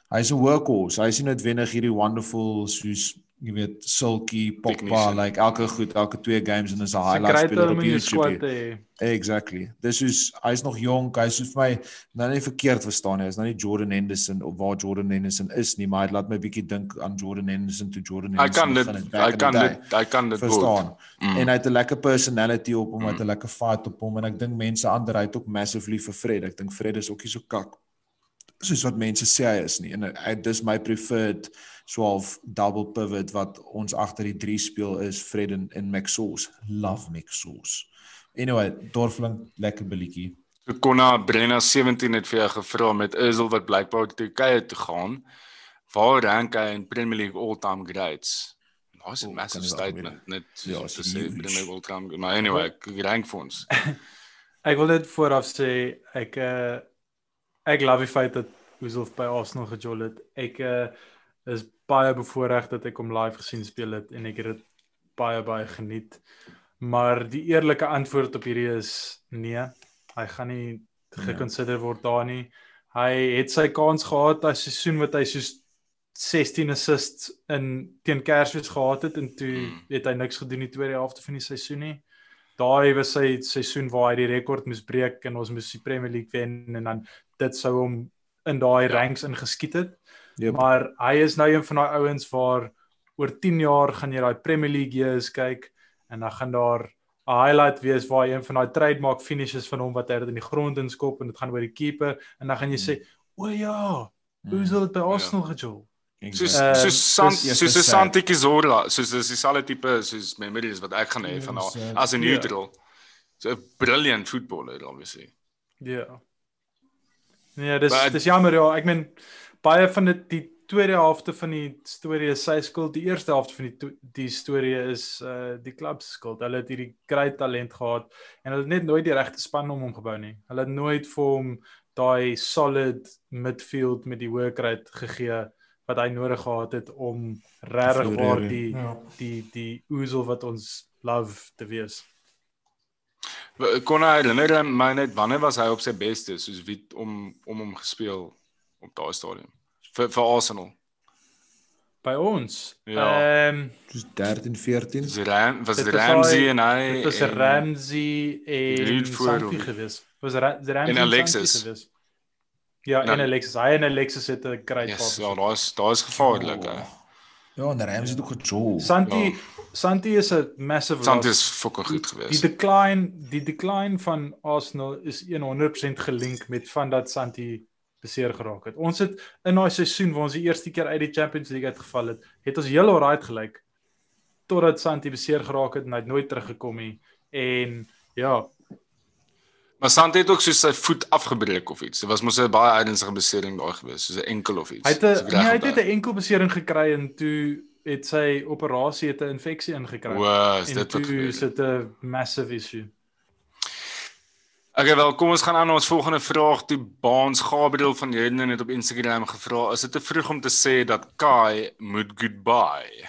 hy's 'n workhorse. Hy's nie noodwendig hierdie wonderful soos jy weet sulky Pogba like elke goed elke twee games en is 'n highlight speler op YouTube. Exactly. Dis is hy's nog jonk, hy's vir my nou nie verkeerd verstaan nie. Hy's nou nie Jordan Henderson of waar Jordan Henderson is nie, maar hy laat my bietjie dink aan Jordan Henderson toe Jordan Henderson. Hy kan dit hy kan dit hy kan dit verstaan. Mm. En hy het 'n lekker personality op hom, mm. hy het 'n lekker fight op hom en ek dink mense ander hy het ook massively vir Fred. Ek dink Fred is ook nie so kak soos wat mense sê hy is nie. En hy dis my preferred so half double pivot wat ons agter die 3 speel is Fred en, en Maxos. Love Maxos. Anyway, Dorfling lekker billetjie. Konna Brenna 17 het vir jou gevra met Özil wat blykbaar te Turkye toe gaan. Waar rank hy in Premier League all-time greats? Nou is 'n massive statement net ja, so sê Premier League all-time. Maar anyway, ek rank vir ons. ek wil dit vooraf sê ek uh, ek love die feit dat Özil by Arsenal gejol het. Ek uh, is baie bevoorreg dat ek hom live gesien speel het en ek het dit baie baie geniet. Maar die eerlike antwoord op hierdie is nee. Hy gaan nie gekonsider word daar nie. Hy het sy kans gehad daai seisoen wat hy soos 16 assists in teen Kersfees gehad het en toe hmm. het hy niks gedoen die tweede helfte van die seisoen nie. Daai was sy seisoen waar hy die rekord moes breek en ons moes die Premier League wen en dan dit sou hom in daai ja. ranks ingeskiet het. Yep. Maar hy is nou een van daai ouens waar oor 10 jaar gaan jy daai Premier League years kyk en dan gaan daar 'n highlight wees waar een van daai trademark finishes van hom wat hy in die grond inskop en dit gaan oor die keeper en dan gaan jy sê o ja, hoe sou dit by ja. Arsenal ja. gejou? Soos uh, soos Sant soos 'n Santi Zola, soos dis dieselfde tipe soos memories wat ek gaan hê van haar as 'n neutral. So 'n brilliant footballer obviously. Ja. Yeah. Nee, dis But, dis jammer ja, ek meen baie van dit die tweede helfte van die storie is sy skuld. Die eerste helfte van die die storie is uh die klub se skuld. Hulle het hierdie groot talent gehad en hulle het net nooit die regte span om hom gebou nie. Hulle het nooit vir hom daai solid midfield met die work rate gegee wat hy nodig gehad het om regtig waar die Ja. die die oesel wat ons love te wees. Kon hy herinner my net wanneer was hy op sy beste soos wie om om hom gespeel op daai stadium vir vir Arsenal. By ons. Ja. Ehm Soos 13, 14. Was Ram was Dit Ramsey daai- en hy Dit was en- Ramsey en Santi gewees. Was Ra Ramsey En Alexis. Santi gewees. Ja, Nou- en Alexis. Hy en Alexis het 'n great Yes, ja, partnership. daar's daar's gevaarlik. hè. Ja, en Rams het ook gejol. Santi Ja. Santi is 'n massive Sant loss. is fucking goed Die geweest. decline, die decline van Arsenal is 100% gelink met van dat Santi beseer geraak het. Ons het in daai seisoen waar ons die eerste keer uit die Champions League uitgeval het, het ons heel alright gelyk totdat Santi beseer geraak het en hy het nooit teruggekom nie. En ja, Maar Sant het ook so sy voet afgebreek of iets. Dit was mos 'n baie ernstige besering daai geweest, soos 'n enkel of iets. hy het nee, hy het 'n enkel besering gekry en toe het sy operasie het 'n infeksie ingekry. Wow, en dit wat toe gebeur is het? dit 'n massive issue. Okay, wel, kom ons gaan aan na ons volgende vraag. Die Baans Gabriel van Jeden het op Instagram gevra, is dit te vroeg om te sê dat Kai moet goodbye?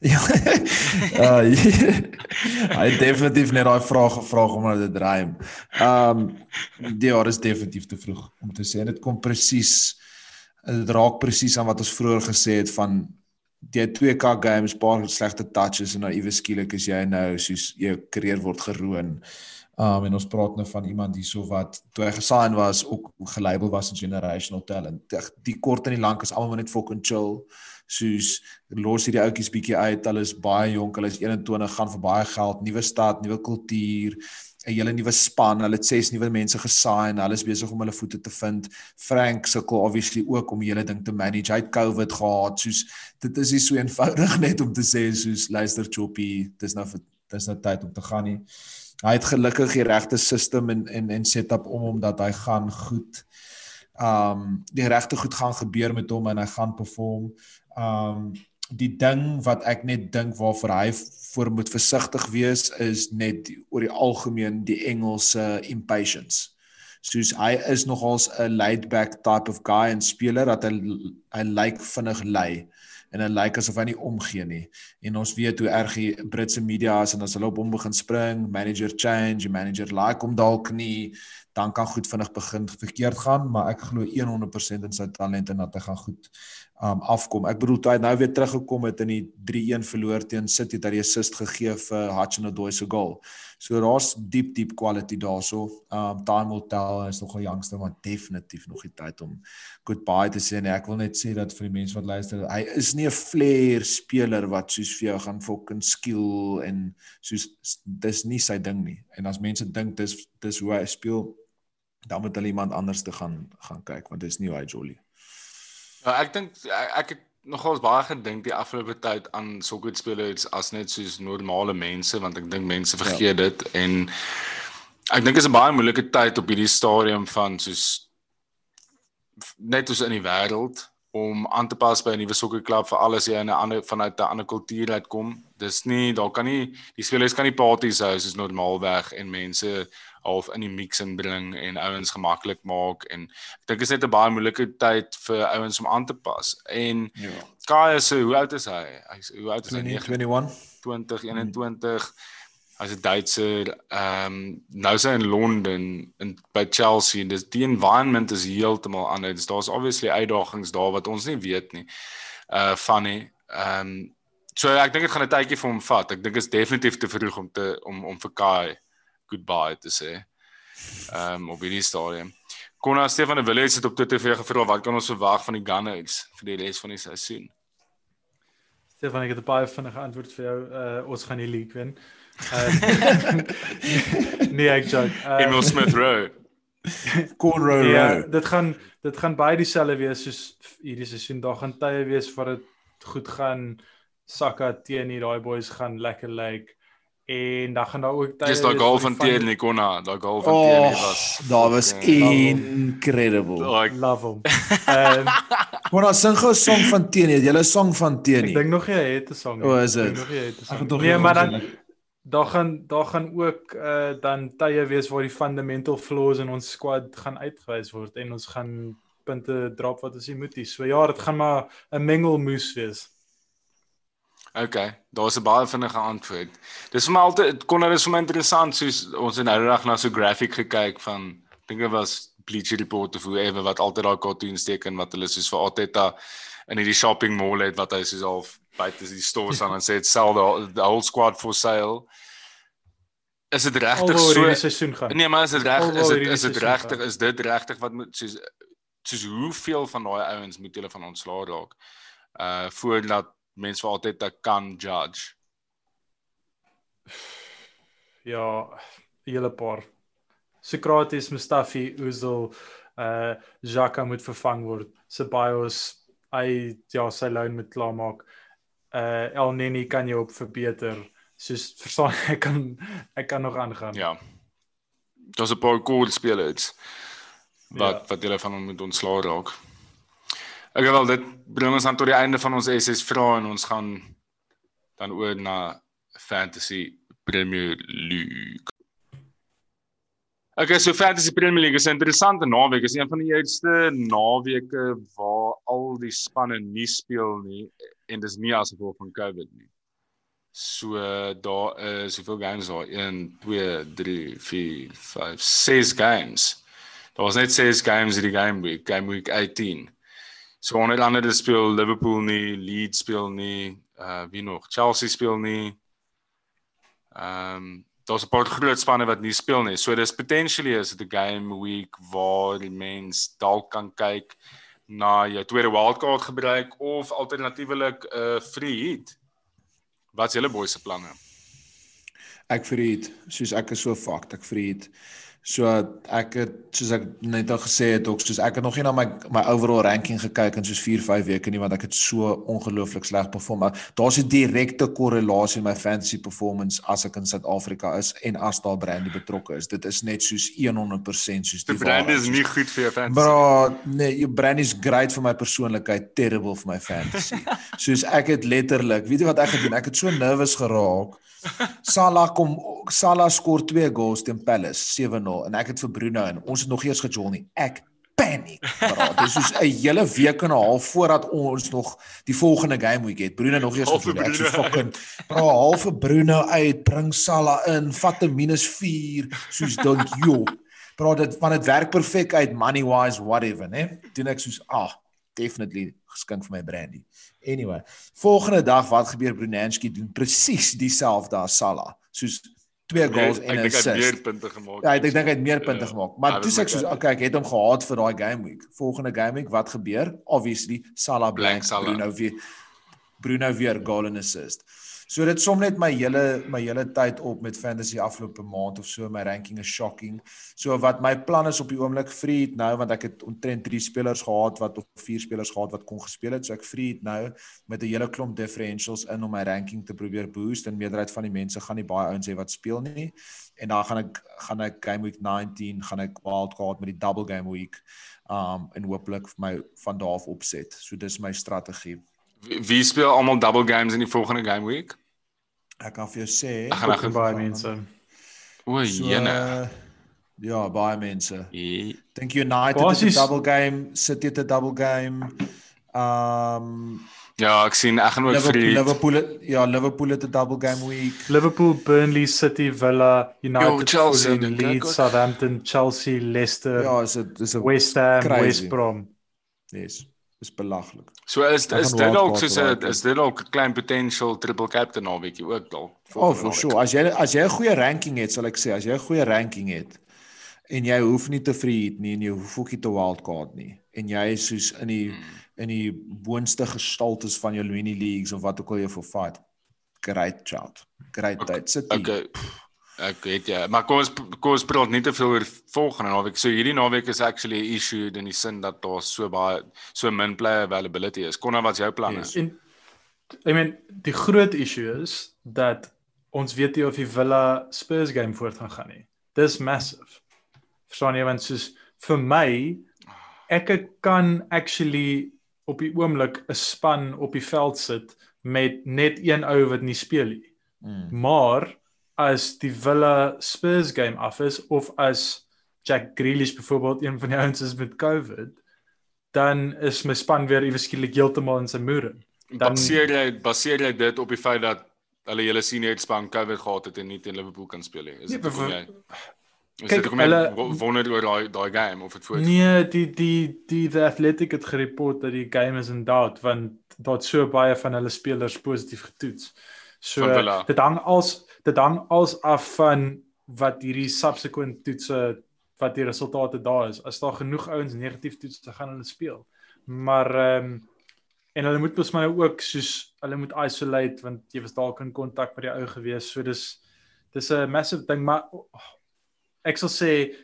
Ja. Uh, hy het definitief net daai vraag gevra omdat dit rym. Ehm ja, dit is definitief te vroeg om te sê. Dit kom presies dit raak presies aan wat ons vroeër gesê het van die 2K games, paar slegte touches en nou iewes skielik is jy nou soos jou karier word geroon. Um en ons praat nou van iemand hierso wat toe hy gesign was ook gelabel was as generational talent. Ag, Die kort en die lank is almal net fucking chill. Soos los hierdie ouetjies bietjie uit. Hulle is baie jonk, hulle is 21, gaan vir baie geld, nuwe stad, nuwe kultuur, 'n hele nuwe span. Hulle het ses nuwe mense gesign. Hulle is besig om hulle voete te vind. Frank sukkel obviously ook om die hele ding te manage. Hy het COVID gehad. Soos dit is nie so eenvoudig net om te sê soos luister Choppy, dis nou dis nou tyd om te gaan nie. Hy het gelukkig die regte system en en en setup om hom dat hy gaan goed um die regte goed gaan gebeur met hom en hy gaan perform. Um die ding wat ek net dink waarvoor hy voor moet versigtig wees is net die, oor die algemeen die Engelse impatience. Soos hy is nogals 'n laid back type of guy en speler dat hy hy lyk vinnig lei en hy lyk asof hy nie omgee nie. En ons weet hoe erg die Britse media is en as hulle op hom begin spring, manager change, manager like hom dalk nie, dan kan goed vinnig begin verkeerd gaan, maar ek glo 100% in sy talent en dat hy gaan goed um afkom. Ek bedoel toe hy nou weer teruggekom het in die 3-1 verloor teen City het hy assist gegee vir Hutchinson se goal. So daar's diep diep quality daarso. Um time will tell, is nog 'n youngster maar definitief nog die tyd om goodbye te sê. Nee, ek wil net sê dat vir die mense wat luister, hy is nie 'n flair speler wat soos vir jou gaan fucking skill en soos dis nie sy ding nie. En as mense dink dis dis hoe hy speel, dan moet hulle iemand anders te gaan gaan kyk want dis nie hoe hy jolly. Ja, ek dink ek, ek nogals baie gedink die afgelope tyd aan sulke spelers as net soos normale mense want ek dink mense vergeet ja. dit en ek dink is 'n baie moeilike tyd op hierdie stadium van soos net soos in die wêreld om aan te pas by 'n nuwe sokkerklub vir alles jy in 'n ander vanuit 'n ander kultuur uitkom. Dis nie daar kan nie die spelers kan nie parties hou soos normaalweg en mense half in die mix inbring en ouens gemaklik maak en ek dink is net 'n baie moeilike tyd vir ouens om aan te pas. En Ja. Kai is hoe oud is hy? Hy's hoe oud is hy? 2021. 20 21. Hy's 'n Duitser. Ehm um, nou is hy in Londen in by Chelsea en dis die environment is heeltemal anders. Daar's obviously uitdagings daar wat ons nie weet nie. Uh van nie. Ehm um, so ek dink dit gaan 'n tydjie vir hom vat. Ek dink is definitief te vroeg om te om om vir Kai goodbye te sê. Ehm um, op hierdie stadium. Konna Stefan de Villiers het op Twitter vir jou gevra wat kan ons verwag van die Gunners vir die res van die seisoen? Stefan, ek het baie vinnige antwoord vir jou. Uh ons gaan die league wen. Uh, nee, ek joke. Uh, Emil Smith Rowe. Conroe Ja, Rowe. dit gaan dit gaan baie dieselfde wees soos hierdie seisoen. Daar gaan tye wees waar dit goed gaan. Saka teen hier daai boys gaan lekker lyk. Like, en dan gaan daar ook tye Dis daai goal van Tierney Konna, daai goal van Tierney Oh, was daar was fucking- incredible. Like Love hom. Ehm Maar dan sing gou 'n song van Teenie. Jy 'n song van Ek Teenie. dink nog hy het 'n song. O, is Ek dink dit? nog hy het 'n Ek song nog Nee, maar dan. Daar gaan daar gaan ook uh dan tye wees waar die fundamental flaws in ons squad gaan uitgewys word en ons gaan punte drop wat ons nie moet nie. So ja, dit gaan maar 'n mengelmoes wees. Okay, daar's 'n baie vinnige antwoord. Dis vir my altyd kon dit vir my interessant soos ons het nou dag na so graphic gekyk van dink dit was Bleacher Report of whoever wat altyd daai cartoons teken wat hulle soos vir Arteta in hierdie shopping mall het wat hy soos half buite die stores aan en sê het sell the, the whole squad for sale. Is dit regtig so hierdie seisoen gaan. Nee, maar is dit reg is dit is dit regtig is dit regtig wat moet soos soos hoeveel van daai ouens moet hulle van ontslaa raak? Uh voordat mense vir altyd dat kan judge. Ja, 'n hele paar. Socrates, Mustafi, Özil, uh Xhaka moet vervang word. Ceballos, hy ja, sy loan moet klaarmaak. Uh El Neni kan jy op verbeter. Soos verstaan ek kan ek kan nog aangaan. Ja. Daar's 'n paar cool spelers wat Ja. wat hulle van hom moet ontslaa raak. Ek wel dit bring ons aan tot die einde van ons SS vrae en ons gaan dan oor na Fantasy Premier League. Okay, so Fantasy Premier League is 'n interessante naweek. Is een van die eerste naweke waar al die spanne nie speel nie en dis nie as gevolg van COVID nie. So daar is hoeveel games daar? 1 2 3 4 5 6 games. Daar was net 6 games in die game week, game week 18. So onder andere speel Liverpool nie, Leeds speel nie, uh wie nog? Chelsea speel nie. Ehm um, daar's 'n paar groot spanne wat nie speel nie. So dis potentially is dit 'n game week waar die mens dalk kan kyk na jou tweede wildcard gebruik of alternatiefelik 'n uh, free hit. Wat's julle boys se planne? Ek verried, soos ek is so fucked, ek verried. So ek het soos ek net al gesê het ook soos ek het nog nie na my my overall ranking gekyk in soos 4 5 weke nie want ek het so ongelooflik sleg perform. Daar's 'n direkte korrelasie in my fantasy performance as ek in Suid-Afrika is en as daar brandy betrokke is. Dit is net soos 100% soos Die brand is nie goed vir jou fans. Bro, nee, jou brand is great vir my persoonlikheid, terrible vir my fantasy. Soos ek het letterlik, weet jy wat ek gedoen? Ek het so nervous geraak. Salah kom Salah skoor 2 goals teen Palace 7-0 en ek het vir Bruno en ons het nog eers gejol nie. Ek panic. Bro, dit is soos 'n hele week en 'n half voordat ons nog die volgende game week het. Bruno nog eers gejol. Ek so fucking bro, half vir Bruno uit, bring Salah in, vat 'n minus 4, soos dink joh. Bro, dit van dit werk perfek uit money wise whatever, né? Doen ek soos ah, definitely geskink vir my brandy. Anyway, volgende dag wat gebeur Brunanski doen presies dieselfde as Salah. Soos twee goals en 'n ek dink hy het assist. meer punte gemaak. Ja, ek dink hy het meer punte Ja. gemaak. Maar toe sê ek soos okay, ek het hom gehaat vir daai game week. Volgende game week wat gebeur? Obviously Salah Blank blank Salah. Bruno weer Bruno weer goal en assist. So dit som net my hele my hele tyd op met fantasy afgelope maand of so. My ranking is shocking. So wat my plan is op die oomblik free het nou want ek het omtrent 3 spelers gehad wat of 4 spelers gehad wat kon gespeel het. So ek free het nou met 'n hele klomp differentials in om my ranking te probeer boost en meerderheid van die mense gaan nie baie ouens hê wat speel nie. En dan gaan ek gaan ek game week 19 gaan ek wildcard met die double game week um en hopelik vir my van daar af opset. So dis my strategie. Wie, wie speel almal double games in die volgende game week? Ek kan vir jou sê Ek gaan Ook baie mense. O, So, jene. uh, ja, baie mense. Ja. Dink United het 'n double game, City het 'n double game. Um Ja, ek sien ek gaan ook Liverpool, vir Liverpool het, ja, Liverpool het 'n double game week. Liverpool, Burnley, City, Villa, United, Chelsea, Fulham, Leeds. Southampton, Chelsea, Leicester, Ja, is dit is 'n West Ham, crazy. West Brom. yes, is belaglik. So is is dit dalk soos 'n is dit dalk 'n klein potential triple captain naweekie ook dalk. Oh, for sure. As jy as jy 'n goeie ranking het, sal ek sê, as jy 'n goeie ranking het en jy hoef nie te free hit nie en jy hoef ook nie te wildcard nie en jy is soos in die Hmm. in die boonste gestaltes van jou mini leagues of wat ook al jy vir fight. Great chat. Great tyd. Sit. Okay. Ek weet ja, maar kom ons kom ons praat nie te veel oor volgende naweek. So hierdie naweek is actually 'n issue in die sin dat daar so baie so min player availability is. Konna wat's jou planne? Yes. En I mean, die groot issue is dat ons weet nie of die Villa Spurs game voort gaan gaan nie. Dis massive. Verstaan jy want soos vir my ek kan actually op die oomblik 'n span op die veld sit met net een ou wat nie speel nie. Mm. Maar as die Villa Spurs game af is of as Jack Grealish byvoorbeeld een van die ouens is met COVID, dan is my span weer iewes skielik heeltemal in sy moere. Dan- Baseer jy baseer jy dit op die feit dat hulle hele senior span COVID gehad het en nie teen Liverpool kan speel nie? Is Nee, dit hoekom jy Is Kyk, dit hoekom jy wonder oor daai daai game of dit voor Nee, die die die The Athletic het gereport dat die game is in doubt want daar't so baie van hulle spelers positief getoets. So dit hang als dit hang als af van wat hierdie subsequent toetse wat die resultate daar is. As daar genoeg ouens negatief toets, dan gaan hulle speel. Maar ehm um, en hulle moet mos maar nou ook soos hulle moet isolate want jy was dalk in kontak met die ou gewees. So dis dis 'n massive ding, maar oh, ek sal sê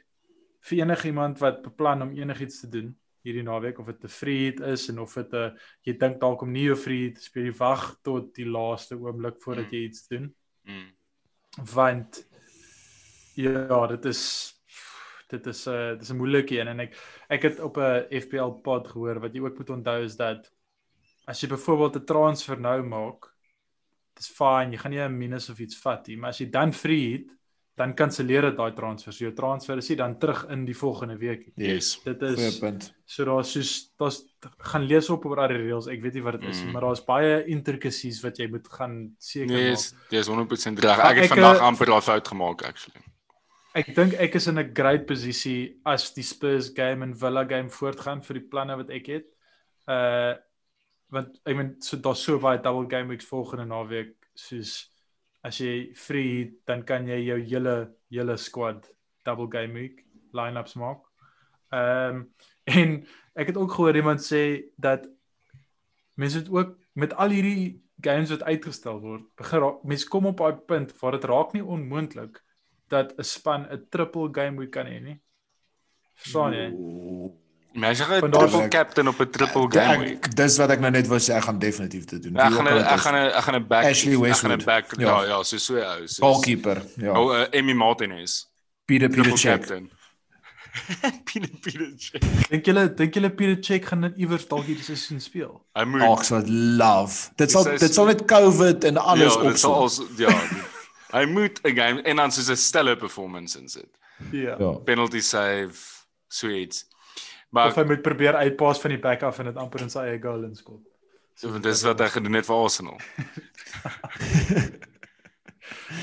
vir enigiemand wat beplan om enigiets te doen hierdie naweek of dit 'n freed is en of dit 'n jy dink dalk om nie 'n freed te speel, jy wag tot die laaste oomblik voordat Mm. jy iets doen Mm. Want ja, dit is dit is 'n uh, dit is 'n moeilike een. En ek ek het op 'n FPL pod gehoor wat jy ook moet onthou is dat as jy byvoorbeeld 'n transfer nou maak, dis fyn, jy gaan nie 'n minus of iets vat nie, maar as jy dan free het, dan kanselleer dit daai transfer. So jou transfer is nie dan terug in die volgende week nie. Yes. Dit Goeie is punt. so daar's soos daar's gaan lees op oor daai reels. Ek weet nie wat dit is nie, Mm. maar daar's baie intricacies wat jy moet gaan seker Nee, maak. is dis 100% reg. Ek het ek, vandag eh, amper daai fout gemaak actually. Ek dink ek is in 'n great posisie as die Spurs game en Villa game voortgaan vir die planne wat ek het. Uh want ek meen so daar's so baie double game weeks volgende naweek soos as jy free dan kan jy jou hele hele squad double game week lineups maak. Ehm um, en ek het ook gehoor iemand sê dat mense het ook met al hierdie games wat uitgestel word, begin mense kom op daai punt waar dit raak nie onmoontlik dat 'n span 'n triple game week kan hê nie. Verstaan jy? Mense gaan 'n triple captain op 'n triple game week. Ek, dis wat ek nou net wou sê, ek gaan definitief dit doen. Ek gaan ek gaan ek gaan 'n back Ashley ek gaan 'n Westwood. back Ja. ja ja, so so ou. So goalkeeper, ja. Oh, uh, Emmy Martinez. Peter Triple Peter captain. Peter Peter check. Dink julle dink julle Peter Check gaan net iewers dalk hierdie seisoen speel? Hy moet Ag, so love. Dit sal dit sal net COVID en alles ja, dit sal opsom. als ja. Hy moet 'n game en dan soos 'n stelle performance insit. Ja. Ja. Penalty save, sweet. Of Maar hy moet probeer uitpas van die back af en dit amper in sy eie goal inskop. so, dis wat hy gedoen het vir Arsenal.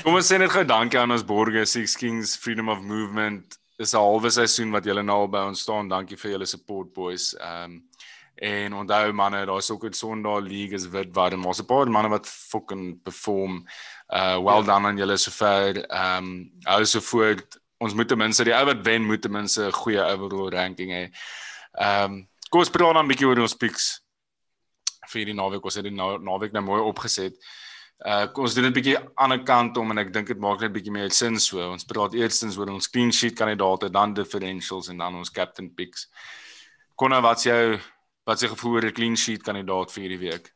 Kom ons sê net gou dankie aan ons borgers Six Kings Freedom of Movement. Dis 'n halwe seisoen wat julle nou al by ons staan. Dankie vir julle support boys. Ehm um, en onthou manne, daar's ook 'n Sondag League is wit warm. Ons 'n paar manne wat fucking perform. Uh well done aan julle sover. Ehm um, hou so voort. Ons moet ten minste die ou wat wen moet ten minste 'n goeie overall ranking hê. Ehm um, kom ons praat dan 'n bietjie oor ons picks vir die naweek. Ons het die na naweek nou mooi opgeset. Uh kom ons doen dit bietjie aan 'n kant om en ek dink dit maak net bietjie meer sin so. Ons praat eerstens oor ons clean sheet kandidaate, dan differentials en dan ons captain picks. Konna, wat's jou wat's jou gevoel oor 'n clean sheet kandidaat vir hierdie week?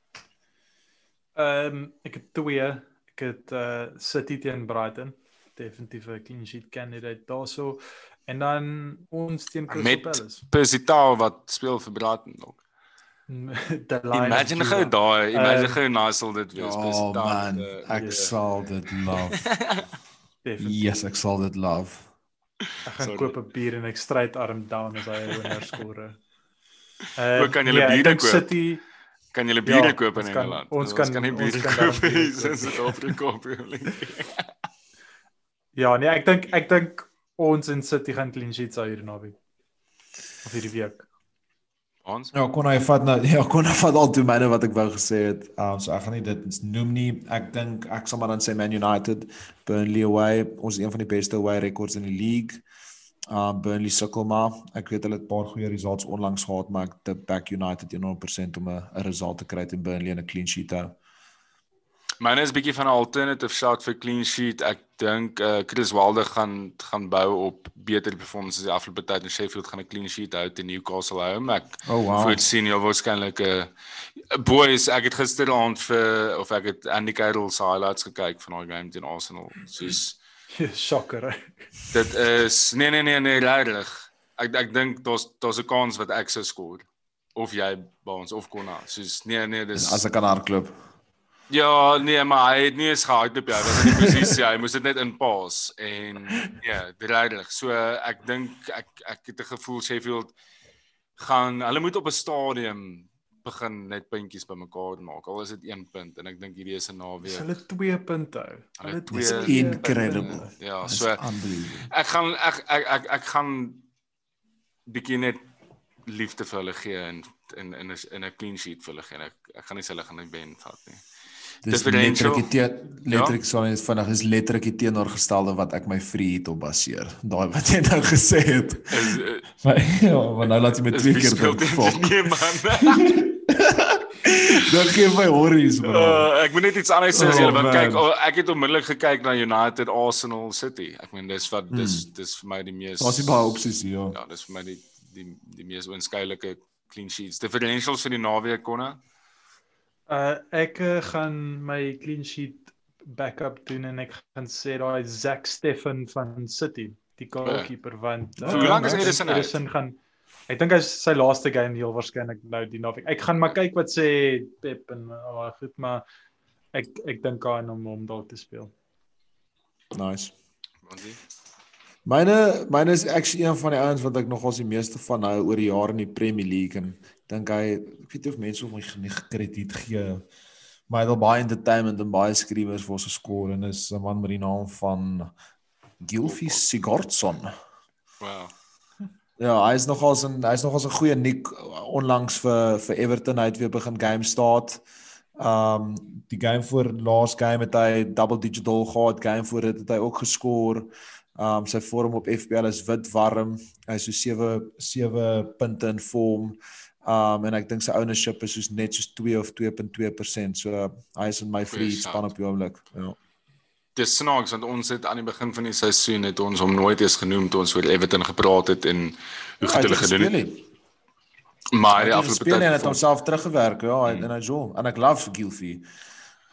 Ehm um, ek het twee. Ek het uh City teen Brighton. Definitief 'n clean sheet candidate daarso. En dan ons teen Crystal Met Palace. Persitaal wat speel vir Brighton line. Imagine gou daai, imagine Ehm, gou sal dit wees Oh Persitaal. man, met, ek ja. sal dit love. Definitief. Yes, ek sal dit love. Ek gaan Sorry. koop 'n bier en ek strydarm down as hy 'n winner skore. Ook kan julle biere dink koop? City Kan jy biere Ja, koop in ons kan- Engeland? ons kan- nie ons biere koop biere in. Suid-Afrika op oomblik. Ja, nee, ek dink ek dink ons in City gaan clean sheets hou hierdie naweek. Of hierdie week. Ons Ja, kon hy vat nou ja, kon hy vat al toe myne wat ek wou gesê het. Um so ek gaan nie dit noem nie. Ek dink ek sal maar dan sê Man United, Burnley away. Ons is een van die beste away records in die league. Um Burnley sukkel maar. Ek weet hulle het 'n paar goeie results onlangs gehad, maar ek dink back United 100% om 'n 'n result te kry teen Burnley en 'n clean sheet te hou. Myne is bietjie van 'n alternative shot vir clean sheet. Ek dink uh, Chris Wilder gaan gaan bou op beter performances die afgelope tyd en Sheffield gaan 'n clean sheet hou teen Newcastle home. Ek Oh wow. voorsien heel waarskynlik 'n uh, boys, ek het gisteraand vir of ek het Andy Carroll se highlights gekyk van daai game teen Arsenal. Soos Shocker. hè. dit is nee nee nee nee regtig. Ek ek dink daar's daar's 'n kans wat ek sou skoor. of jy by ons of Konna. Soos nee nee, dis as ek kan hardloop. Ja, nee, maar hy het nie eens gehardloop nie. Hy was in die posisie. Hy moes dit net inpas en ja, regtig. So ek dink ek ek het 'n gevoel Sheffield gaan hulle moet op 'n stadium begin net puntjies bymekaar maak. Al is dit 1 punt en ek dink hierdie is 'n naweek. hulle 2 punte hou. Hulle Hulle twee- Dis twee incredible. punte. Ja, so ek gaan ek ek ek, ek gaan bietjie net liefde vir hulle gee en in in 'n in 'n clean sheet vir hulle gee. En Ek ek gaan nie hulle gaan net ben vat nie. Dis letterlik die teen- letterlik sal net vinnig is letterlik die teenoorgestelde wat ek my free hit op baseer. Daai wat jy nou gesê het. Is eh, Maar ja, maar nou laat jy met twee keer dink. Fuck. nie man. Dan gee my horries bro. Uh, ek moet net iets anders sê as Oh, julle want man. kyk oh, ek het onmiddellik gekyk na United Arsenal City. Ek meen dis wat dis Hmm. dis vir my die mees Daar's nie baie opsies hier. Ja. Ja, dis vir my die die die mees oënskynlike clean sheets. Differentials vir die naweek konne. Uh ek uh, gaan my clean sheet backup doen en ek gaan sê daai Zack Steffen van City, die goalkeeper want Vir hoe lank is ek dink Ederson uit? Ederson gaan Ek dink hy's sy laaste game heel waarskynlik nou die naweek. Ek gaan maar kyk wat sê Pep en daai goed, maar ek ek dink aan hom om daar te speel. Nice. Die Myne myne is actually een van die ouens wat ek nogals die meeste van hou oor die jare in die Premier League en dink hy ek weet nie of mense hom nie krediet gee maar hy het al baie entertainment en baie skrywers vir ons geskor en is 'n man met die naam van Gylfi Sigurdsson. wow. Ja, hy is nogals 'n hy's nogals 'n goeie nik onlangs vir vir Everton hy het weer begin game start. Um die game voor laas game het hy double digital gehad, game voor dit het hy ook geskor. Um sy vorm op FPL is wit warm. Hy is so 7 7 punte in vorm. Um en ek dink sy ownership is soos net soos 2 of 2.2%. So uh, hy is in my free span op die oomblik. Ja. Dis snaaks want ons het aan die begin van die seisoen het ons hom nooit eens genoem toe ons oor Everton gepraat het en hoe goed hulle gedoen het. Maar die Hy het afgelope tyd het homself teruggewerk. Ja, Hmm. en hy jol. En ek love Gylfi.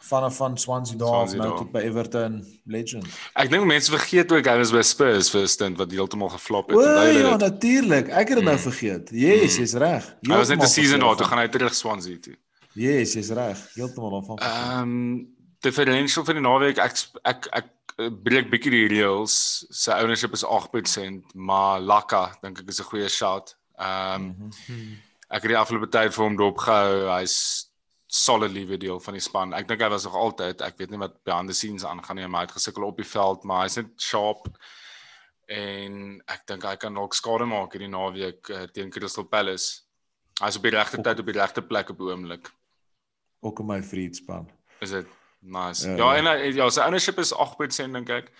Van van Swansea daar Swansea nou tot by Everton legend. Ek dink mense vergeet ook hy was by Spurs vir 'n stint wat heeltemal geflop het. O ja, natuurlik. Ek het dit nou Mm. vergeet. Yes, Mm. jy's reg. Hy was net 'n season daar, toe gaan hy terug Swansea toe. Yes, jy's reg. Heeltemal daarvan. Ehm um, differential vir die naweek ek ek ek eh, breek bietjie die reels. Sy ownership is 8%, maar Laka dink ek is 'n goeie shot. Ehm um, Mhm. Hmm. ek het die afgelope tyd vir hom dopgehou. Hy's solidly weer deel van die span. Ek dink hy was nog altyd, ek weet nie wat behind the scenes aangaan nie, maar hy het gesukkel op die veld, maar hy's net sharp en ek dink hy kan dalk skade maak hierdie naweek uh, teen Crystal Palace. Hy's op die regte tyd op die regte plek op die oomblik. Ook in my vriendspan. Is dit nice. Ja, Ja, en hy, ja, sy ownership is 8% dink ek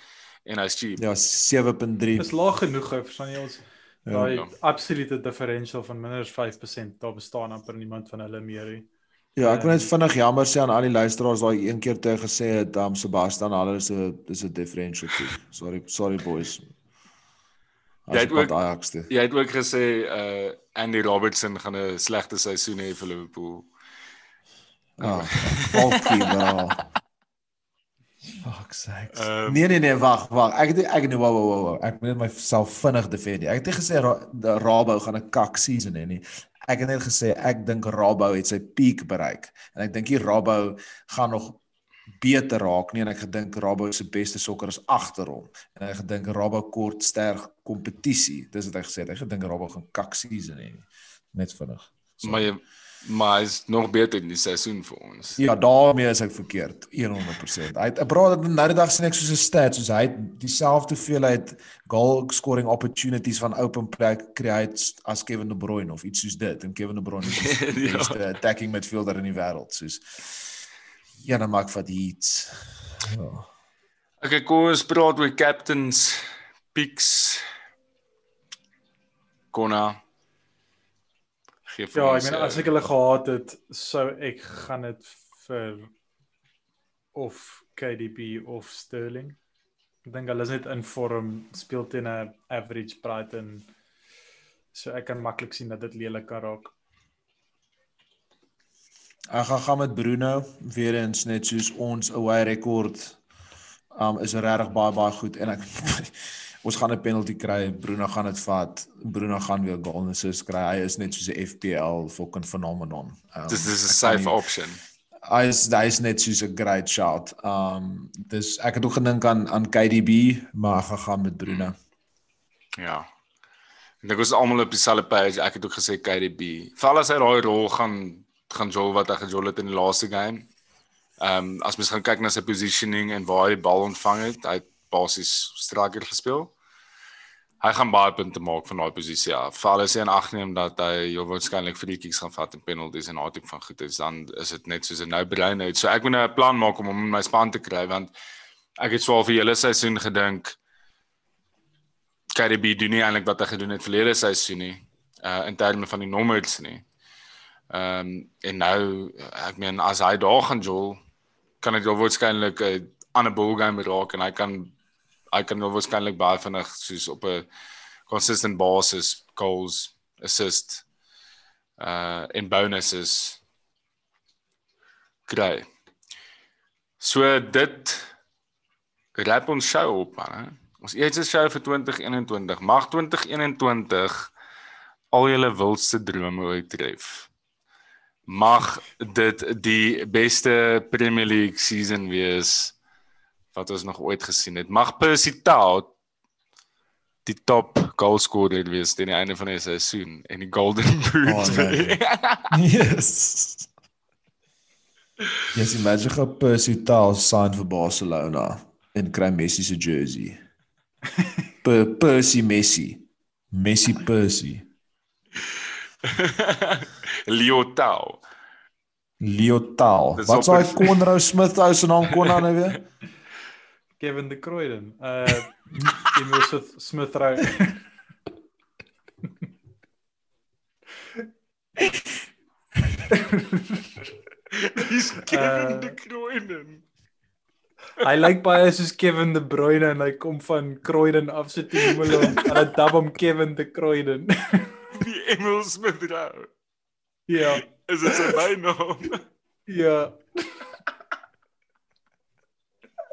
en hy's cheap. Ja, 7.3. Dis laag genoeg verstaan jy ons Ja. daai Ja. absolute differential van minder as 5%. Daar bestaan amper niemand van hulle meer nie. Ja, ek wil net vinnig jammer sê aan al die luisteraars daai een keer te gesê het, um Sebastian, hulle is 'n dis 'n differential toe. Sorry, sorry boys. Jy het ook- Ajax toe. Jy het ook gesê uh Andy Robertson gaan 'n slegte seisoen hê vir Liverpool. Ah, fuckie bro. Fuck sakes. Ehm, nee nee nee, wag, wag. Ek het ek nee, wag wag wag, wag. Ek moet myself vinnig defend. Ek het nie gesê Ra Rabo gaan 'n kak season hê nie. Ek het net gesê ek dink Rabo het sy peak bereik en ek dink die Rabo gaan nog beter raak nie en ek gedink Rabo se beste sokker is agter hom en ek gedink Rabo kort sterk kompetisie. Dis wat ek gesê het. Ek gedink Rabo gaan kak season hê. Net vinnig. Sorry. maar jy maar hy's nog beter in die seisoen vir ons. Ja, daarmee is ek verkeerd. 100%. Hy het ek praat dat nou die dag sien ek soos 'n stat soos hy het dieselfde hoeveelheid goal scoring opportunities van open play create as Kevin De Bruyne of iets soos dit. En Kevin De Bruyne is die Ja. beste attacking midfielder in die wêreld, soos Ja, dan maak wat iets. Ja. Okay, kom ons praat oor captains picks. Konna. Gee vir Ja, ek meen as ek hulle gehad het, sou ek gaan dit vir of KDB of Sterling. Ek dink hulle is net in vorm, speel teen 'n average Brighton. So ek kan maklik sien dat dit lelik kan raak. Ek gaan gaan met Bruno weer eens net soos ons away rekord um is regtig baie baie goed en ek ons gaan 'n penalty kry, Bruno gaan dit vat. Bruno gaan weer goal assist kry. Hy is net soos 'n FPL fucking phenomenon. Um, Dis dis 'n safe option. Hy is hy is net soos 'n great shot. Um dis ek het ook gedink aan aan KDB, maar ek gaan met Bruno. Ja. Ek dink ons is almal op dieselfde page. Ek het ook gesê KDB. Val as hy daai rol gaan gaan jol wat hy gejol het in die laaste game. Ehm um, as mens gaan kyk na sy positioning en waar hy die bal ontvang het, hy het basies striker gespeel. Hy gaan baie punte maak van daai posisie af. Val as hy in ag neem dat hy heel waarskynlik free kicks gaan vat en penalties en daai tipe van goed is, dan is dit net soos 'n no-brainer. So ek moet nou 'n plan maak om hom in my span te kry want ek het swaar vir hele seisoen gedink KDB doen nie eintlik wat hy gedoen het verlede seisoen nie uh in terme van die nommers nie. Ehm um, en nou ek meen as hy daar gaan jol kan dit wel waarskynlik 'n ander ballgame raak en hy kan hy kan wel waarskynlik baie vinnig soos op 'n consistent basis goals assist uh en bonuses kry. So dit rap ons show op man. Ons eerste show vir 2021. Mag 2021 al julle wildste drome uittref. Mag dit die beste Premier League season wees wat ons nog ooit gesien het. Mag Percy Tau die top goalscorer wees teen die einde van die seisoen en die Golden Boot. Oh, nee. yes. Yes, imagine how Percy Tau sign vir Barcelona en kry Messi se jersey. Per Percy Messi. Messi Percy. Leo Tau. Leo Tau. Wat sou hy Conrad Smith ou se naam kon dan nou weer? Kevin De Kruiden. Uh Emil Smith Smith Rowe. Dis Kevin Uh, de Kruinen. Hy lyk baie soos Kevin De Bruyne en hy kom van Kruiden af sit in Molo. Hulle dub hom Kevin De Kruiden. Die Emil Smith Rowe. ja. Is dit sy bynaam? Ja.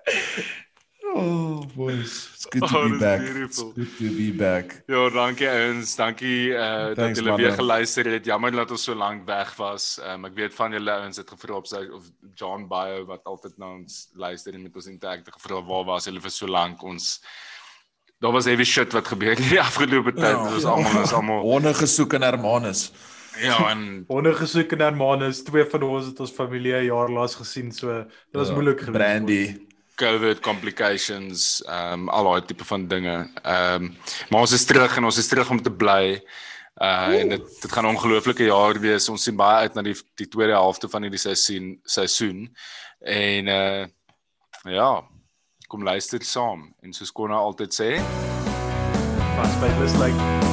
Oh, boys. It's good to Oh, be back. beautiful. It's good to be back. Ja, dankie ouens. Dankie uh dat Thanks, julle man. weer geluister het. Jammer dat ons so lank weg was. Um, ek weet van julle ouens het gevra op sy of John Bio wat altyd na ons luister en met ons interact het gevra waar was julle vir so lank ons Daar was heavy shit wat gebeur het die afgelope tyd. Ja. Dit was almal ons almal Honde gesoek in Hermanus. ja en Honde gesoek in Hermanus, twee van ons het ons familie 'n jaar laas gesien, so dit was Ja, moeilik geweest. Brandy. COVID complications, ehm um, al daai tipe van dinge. Ehm um, maar ons is terug en ons is terug om te bly. Uh en dit dit gaan 'n ongelooflike jaar wees. Ons sien baie uit na die die tweede helfte van hierdie seisoen seisoen. En uh ja, kom luister saam en soos Konna altyd sê, Vas by dis like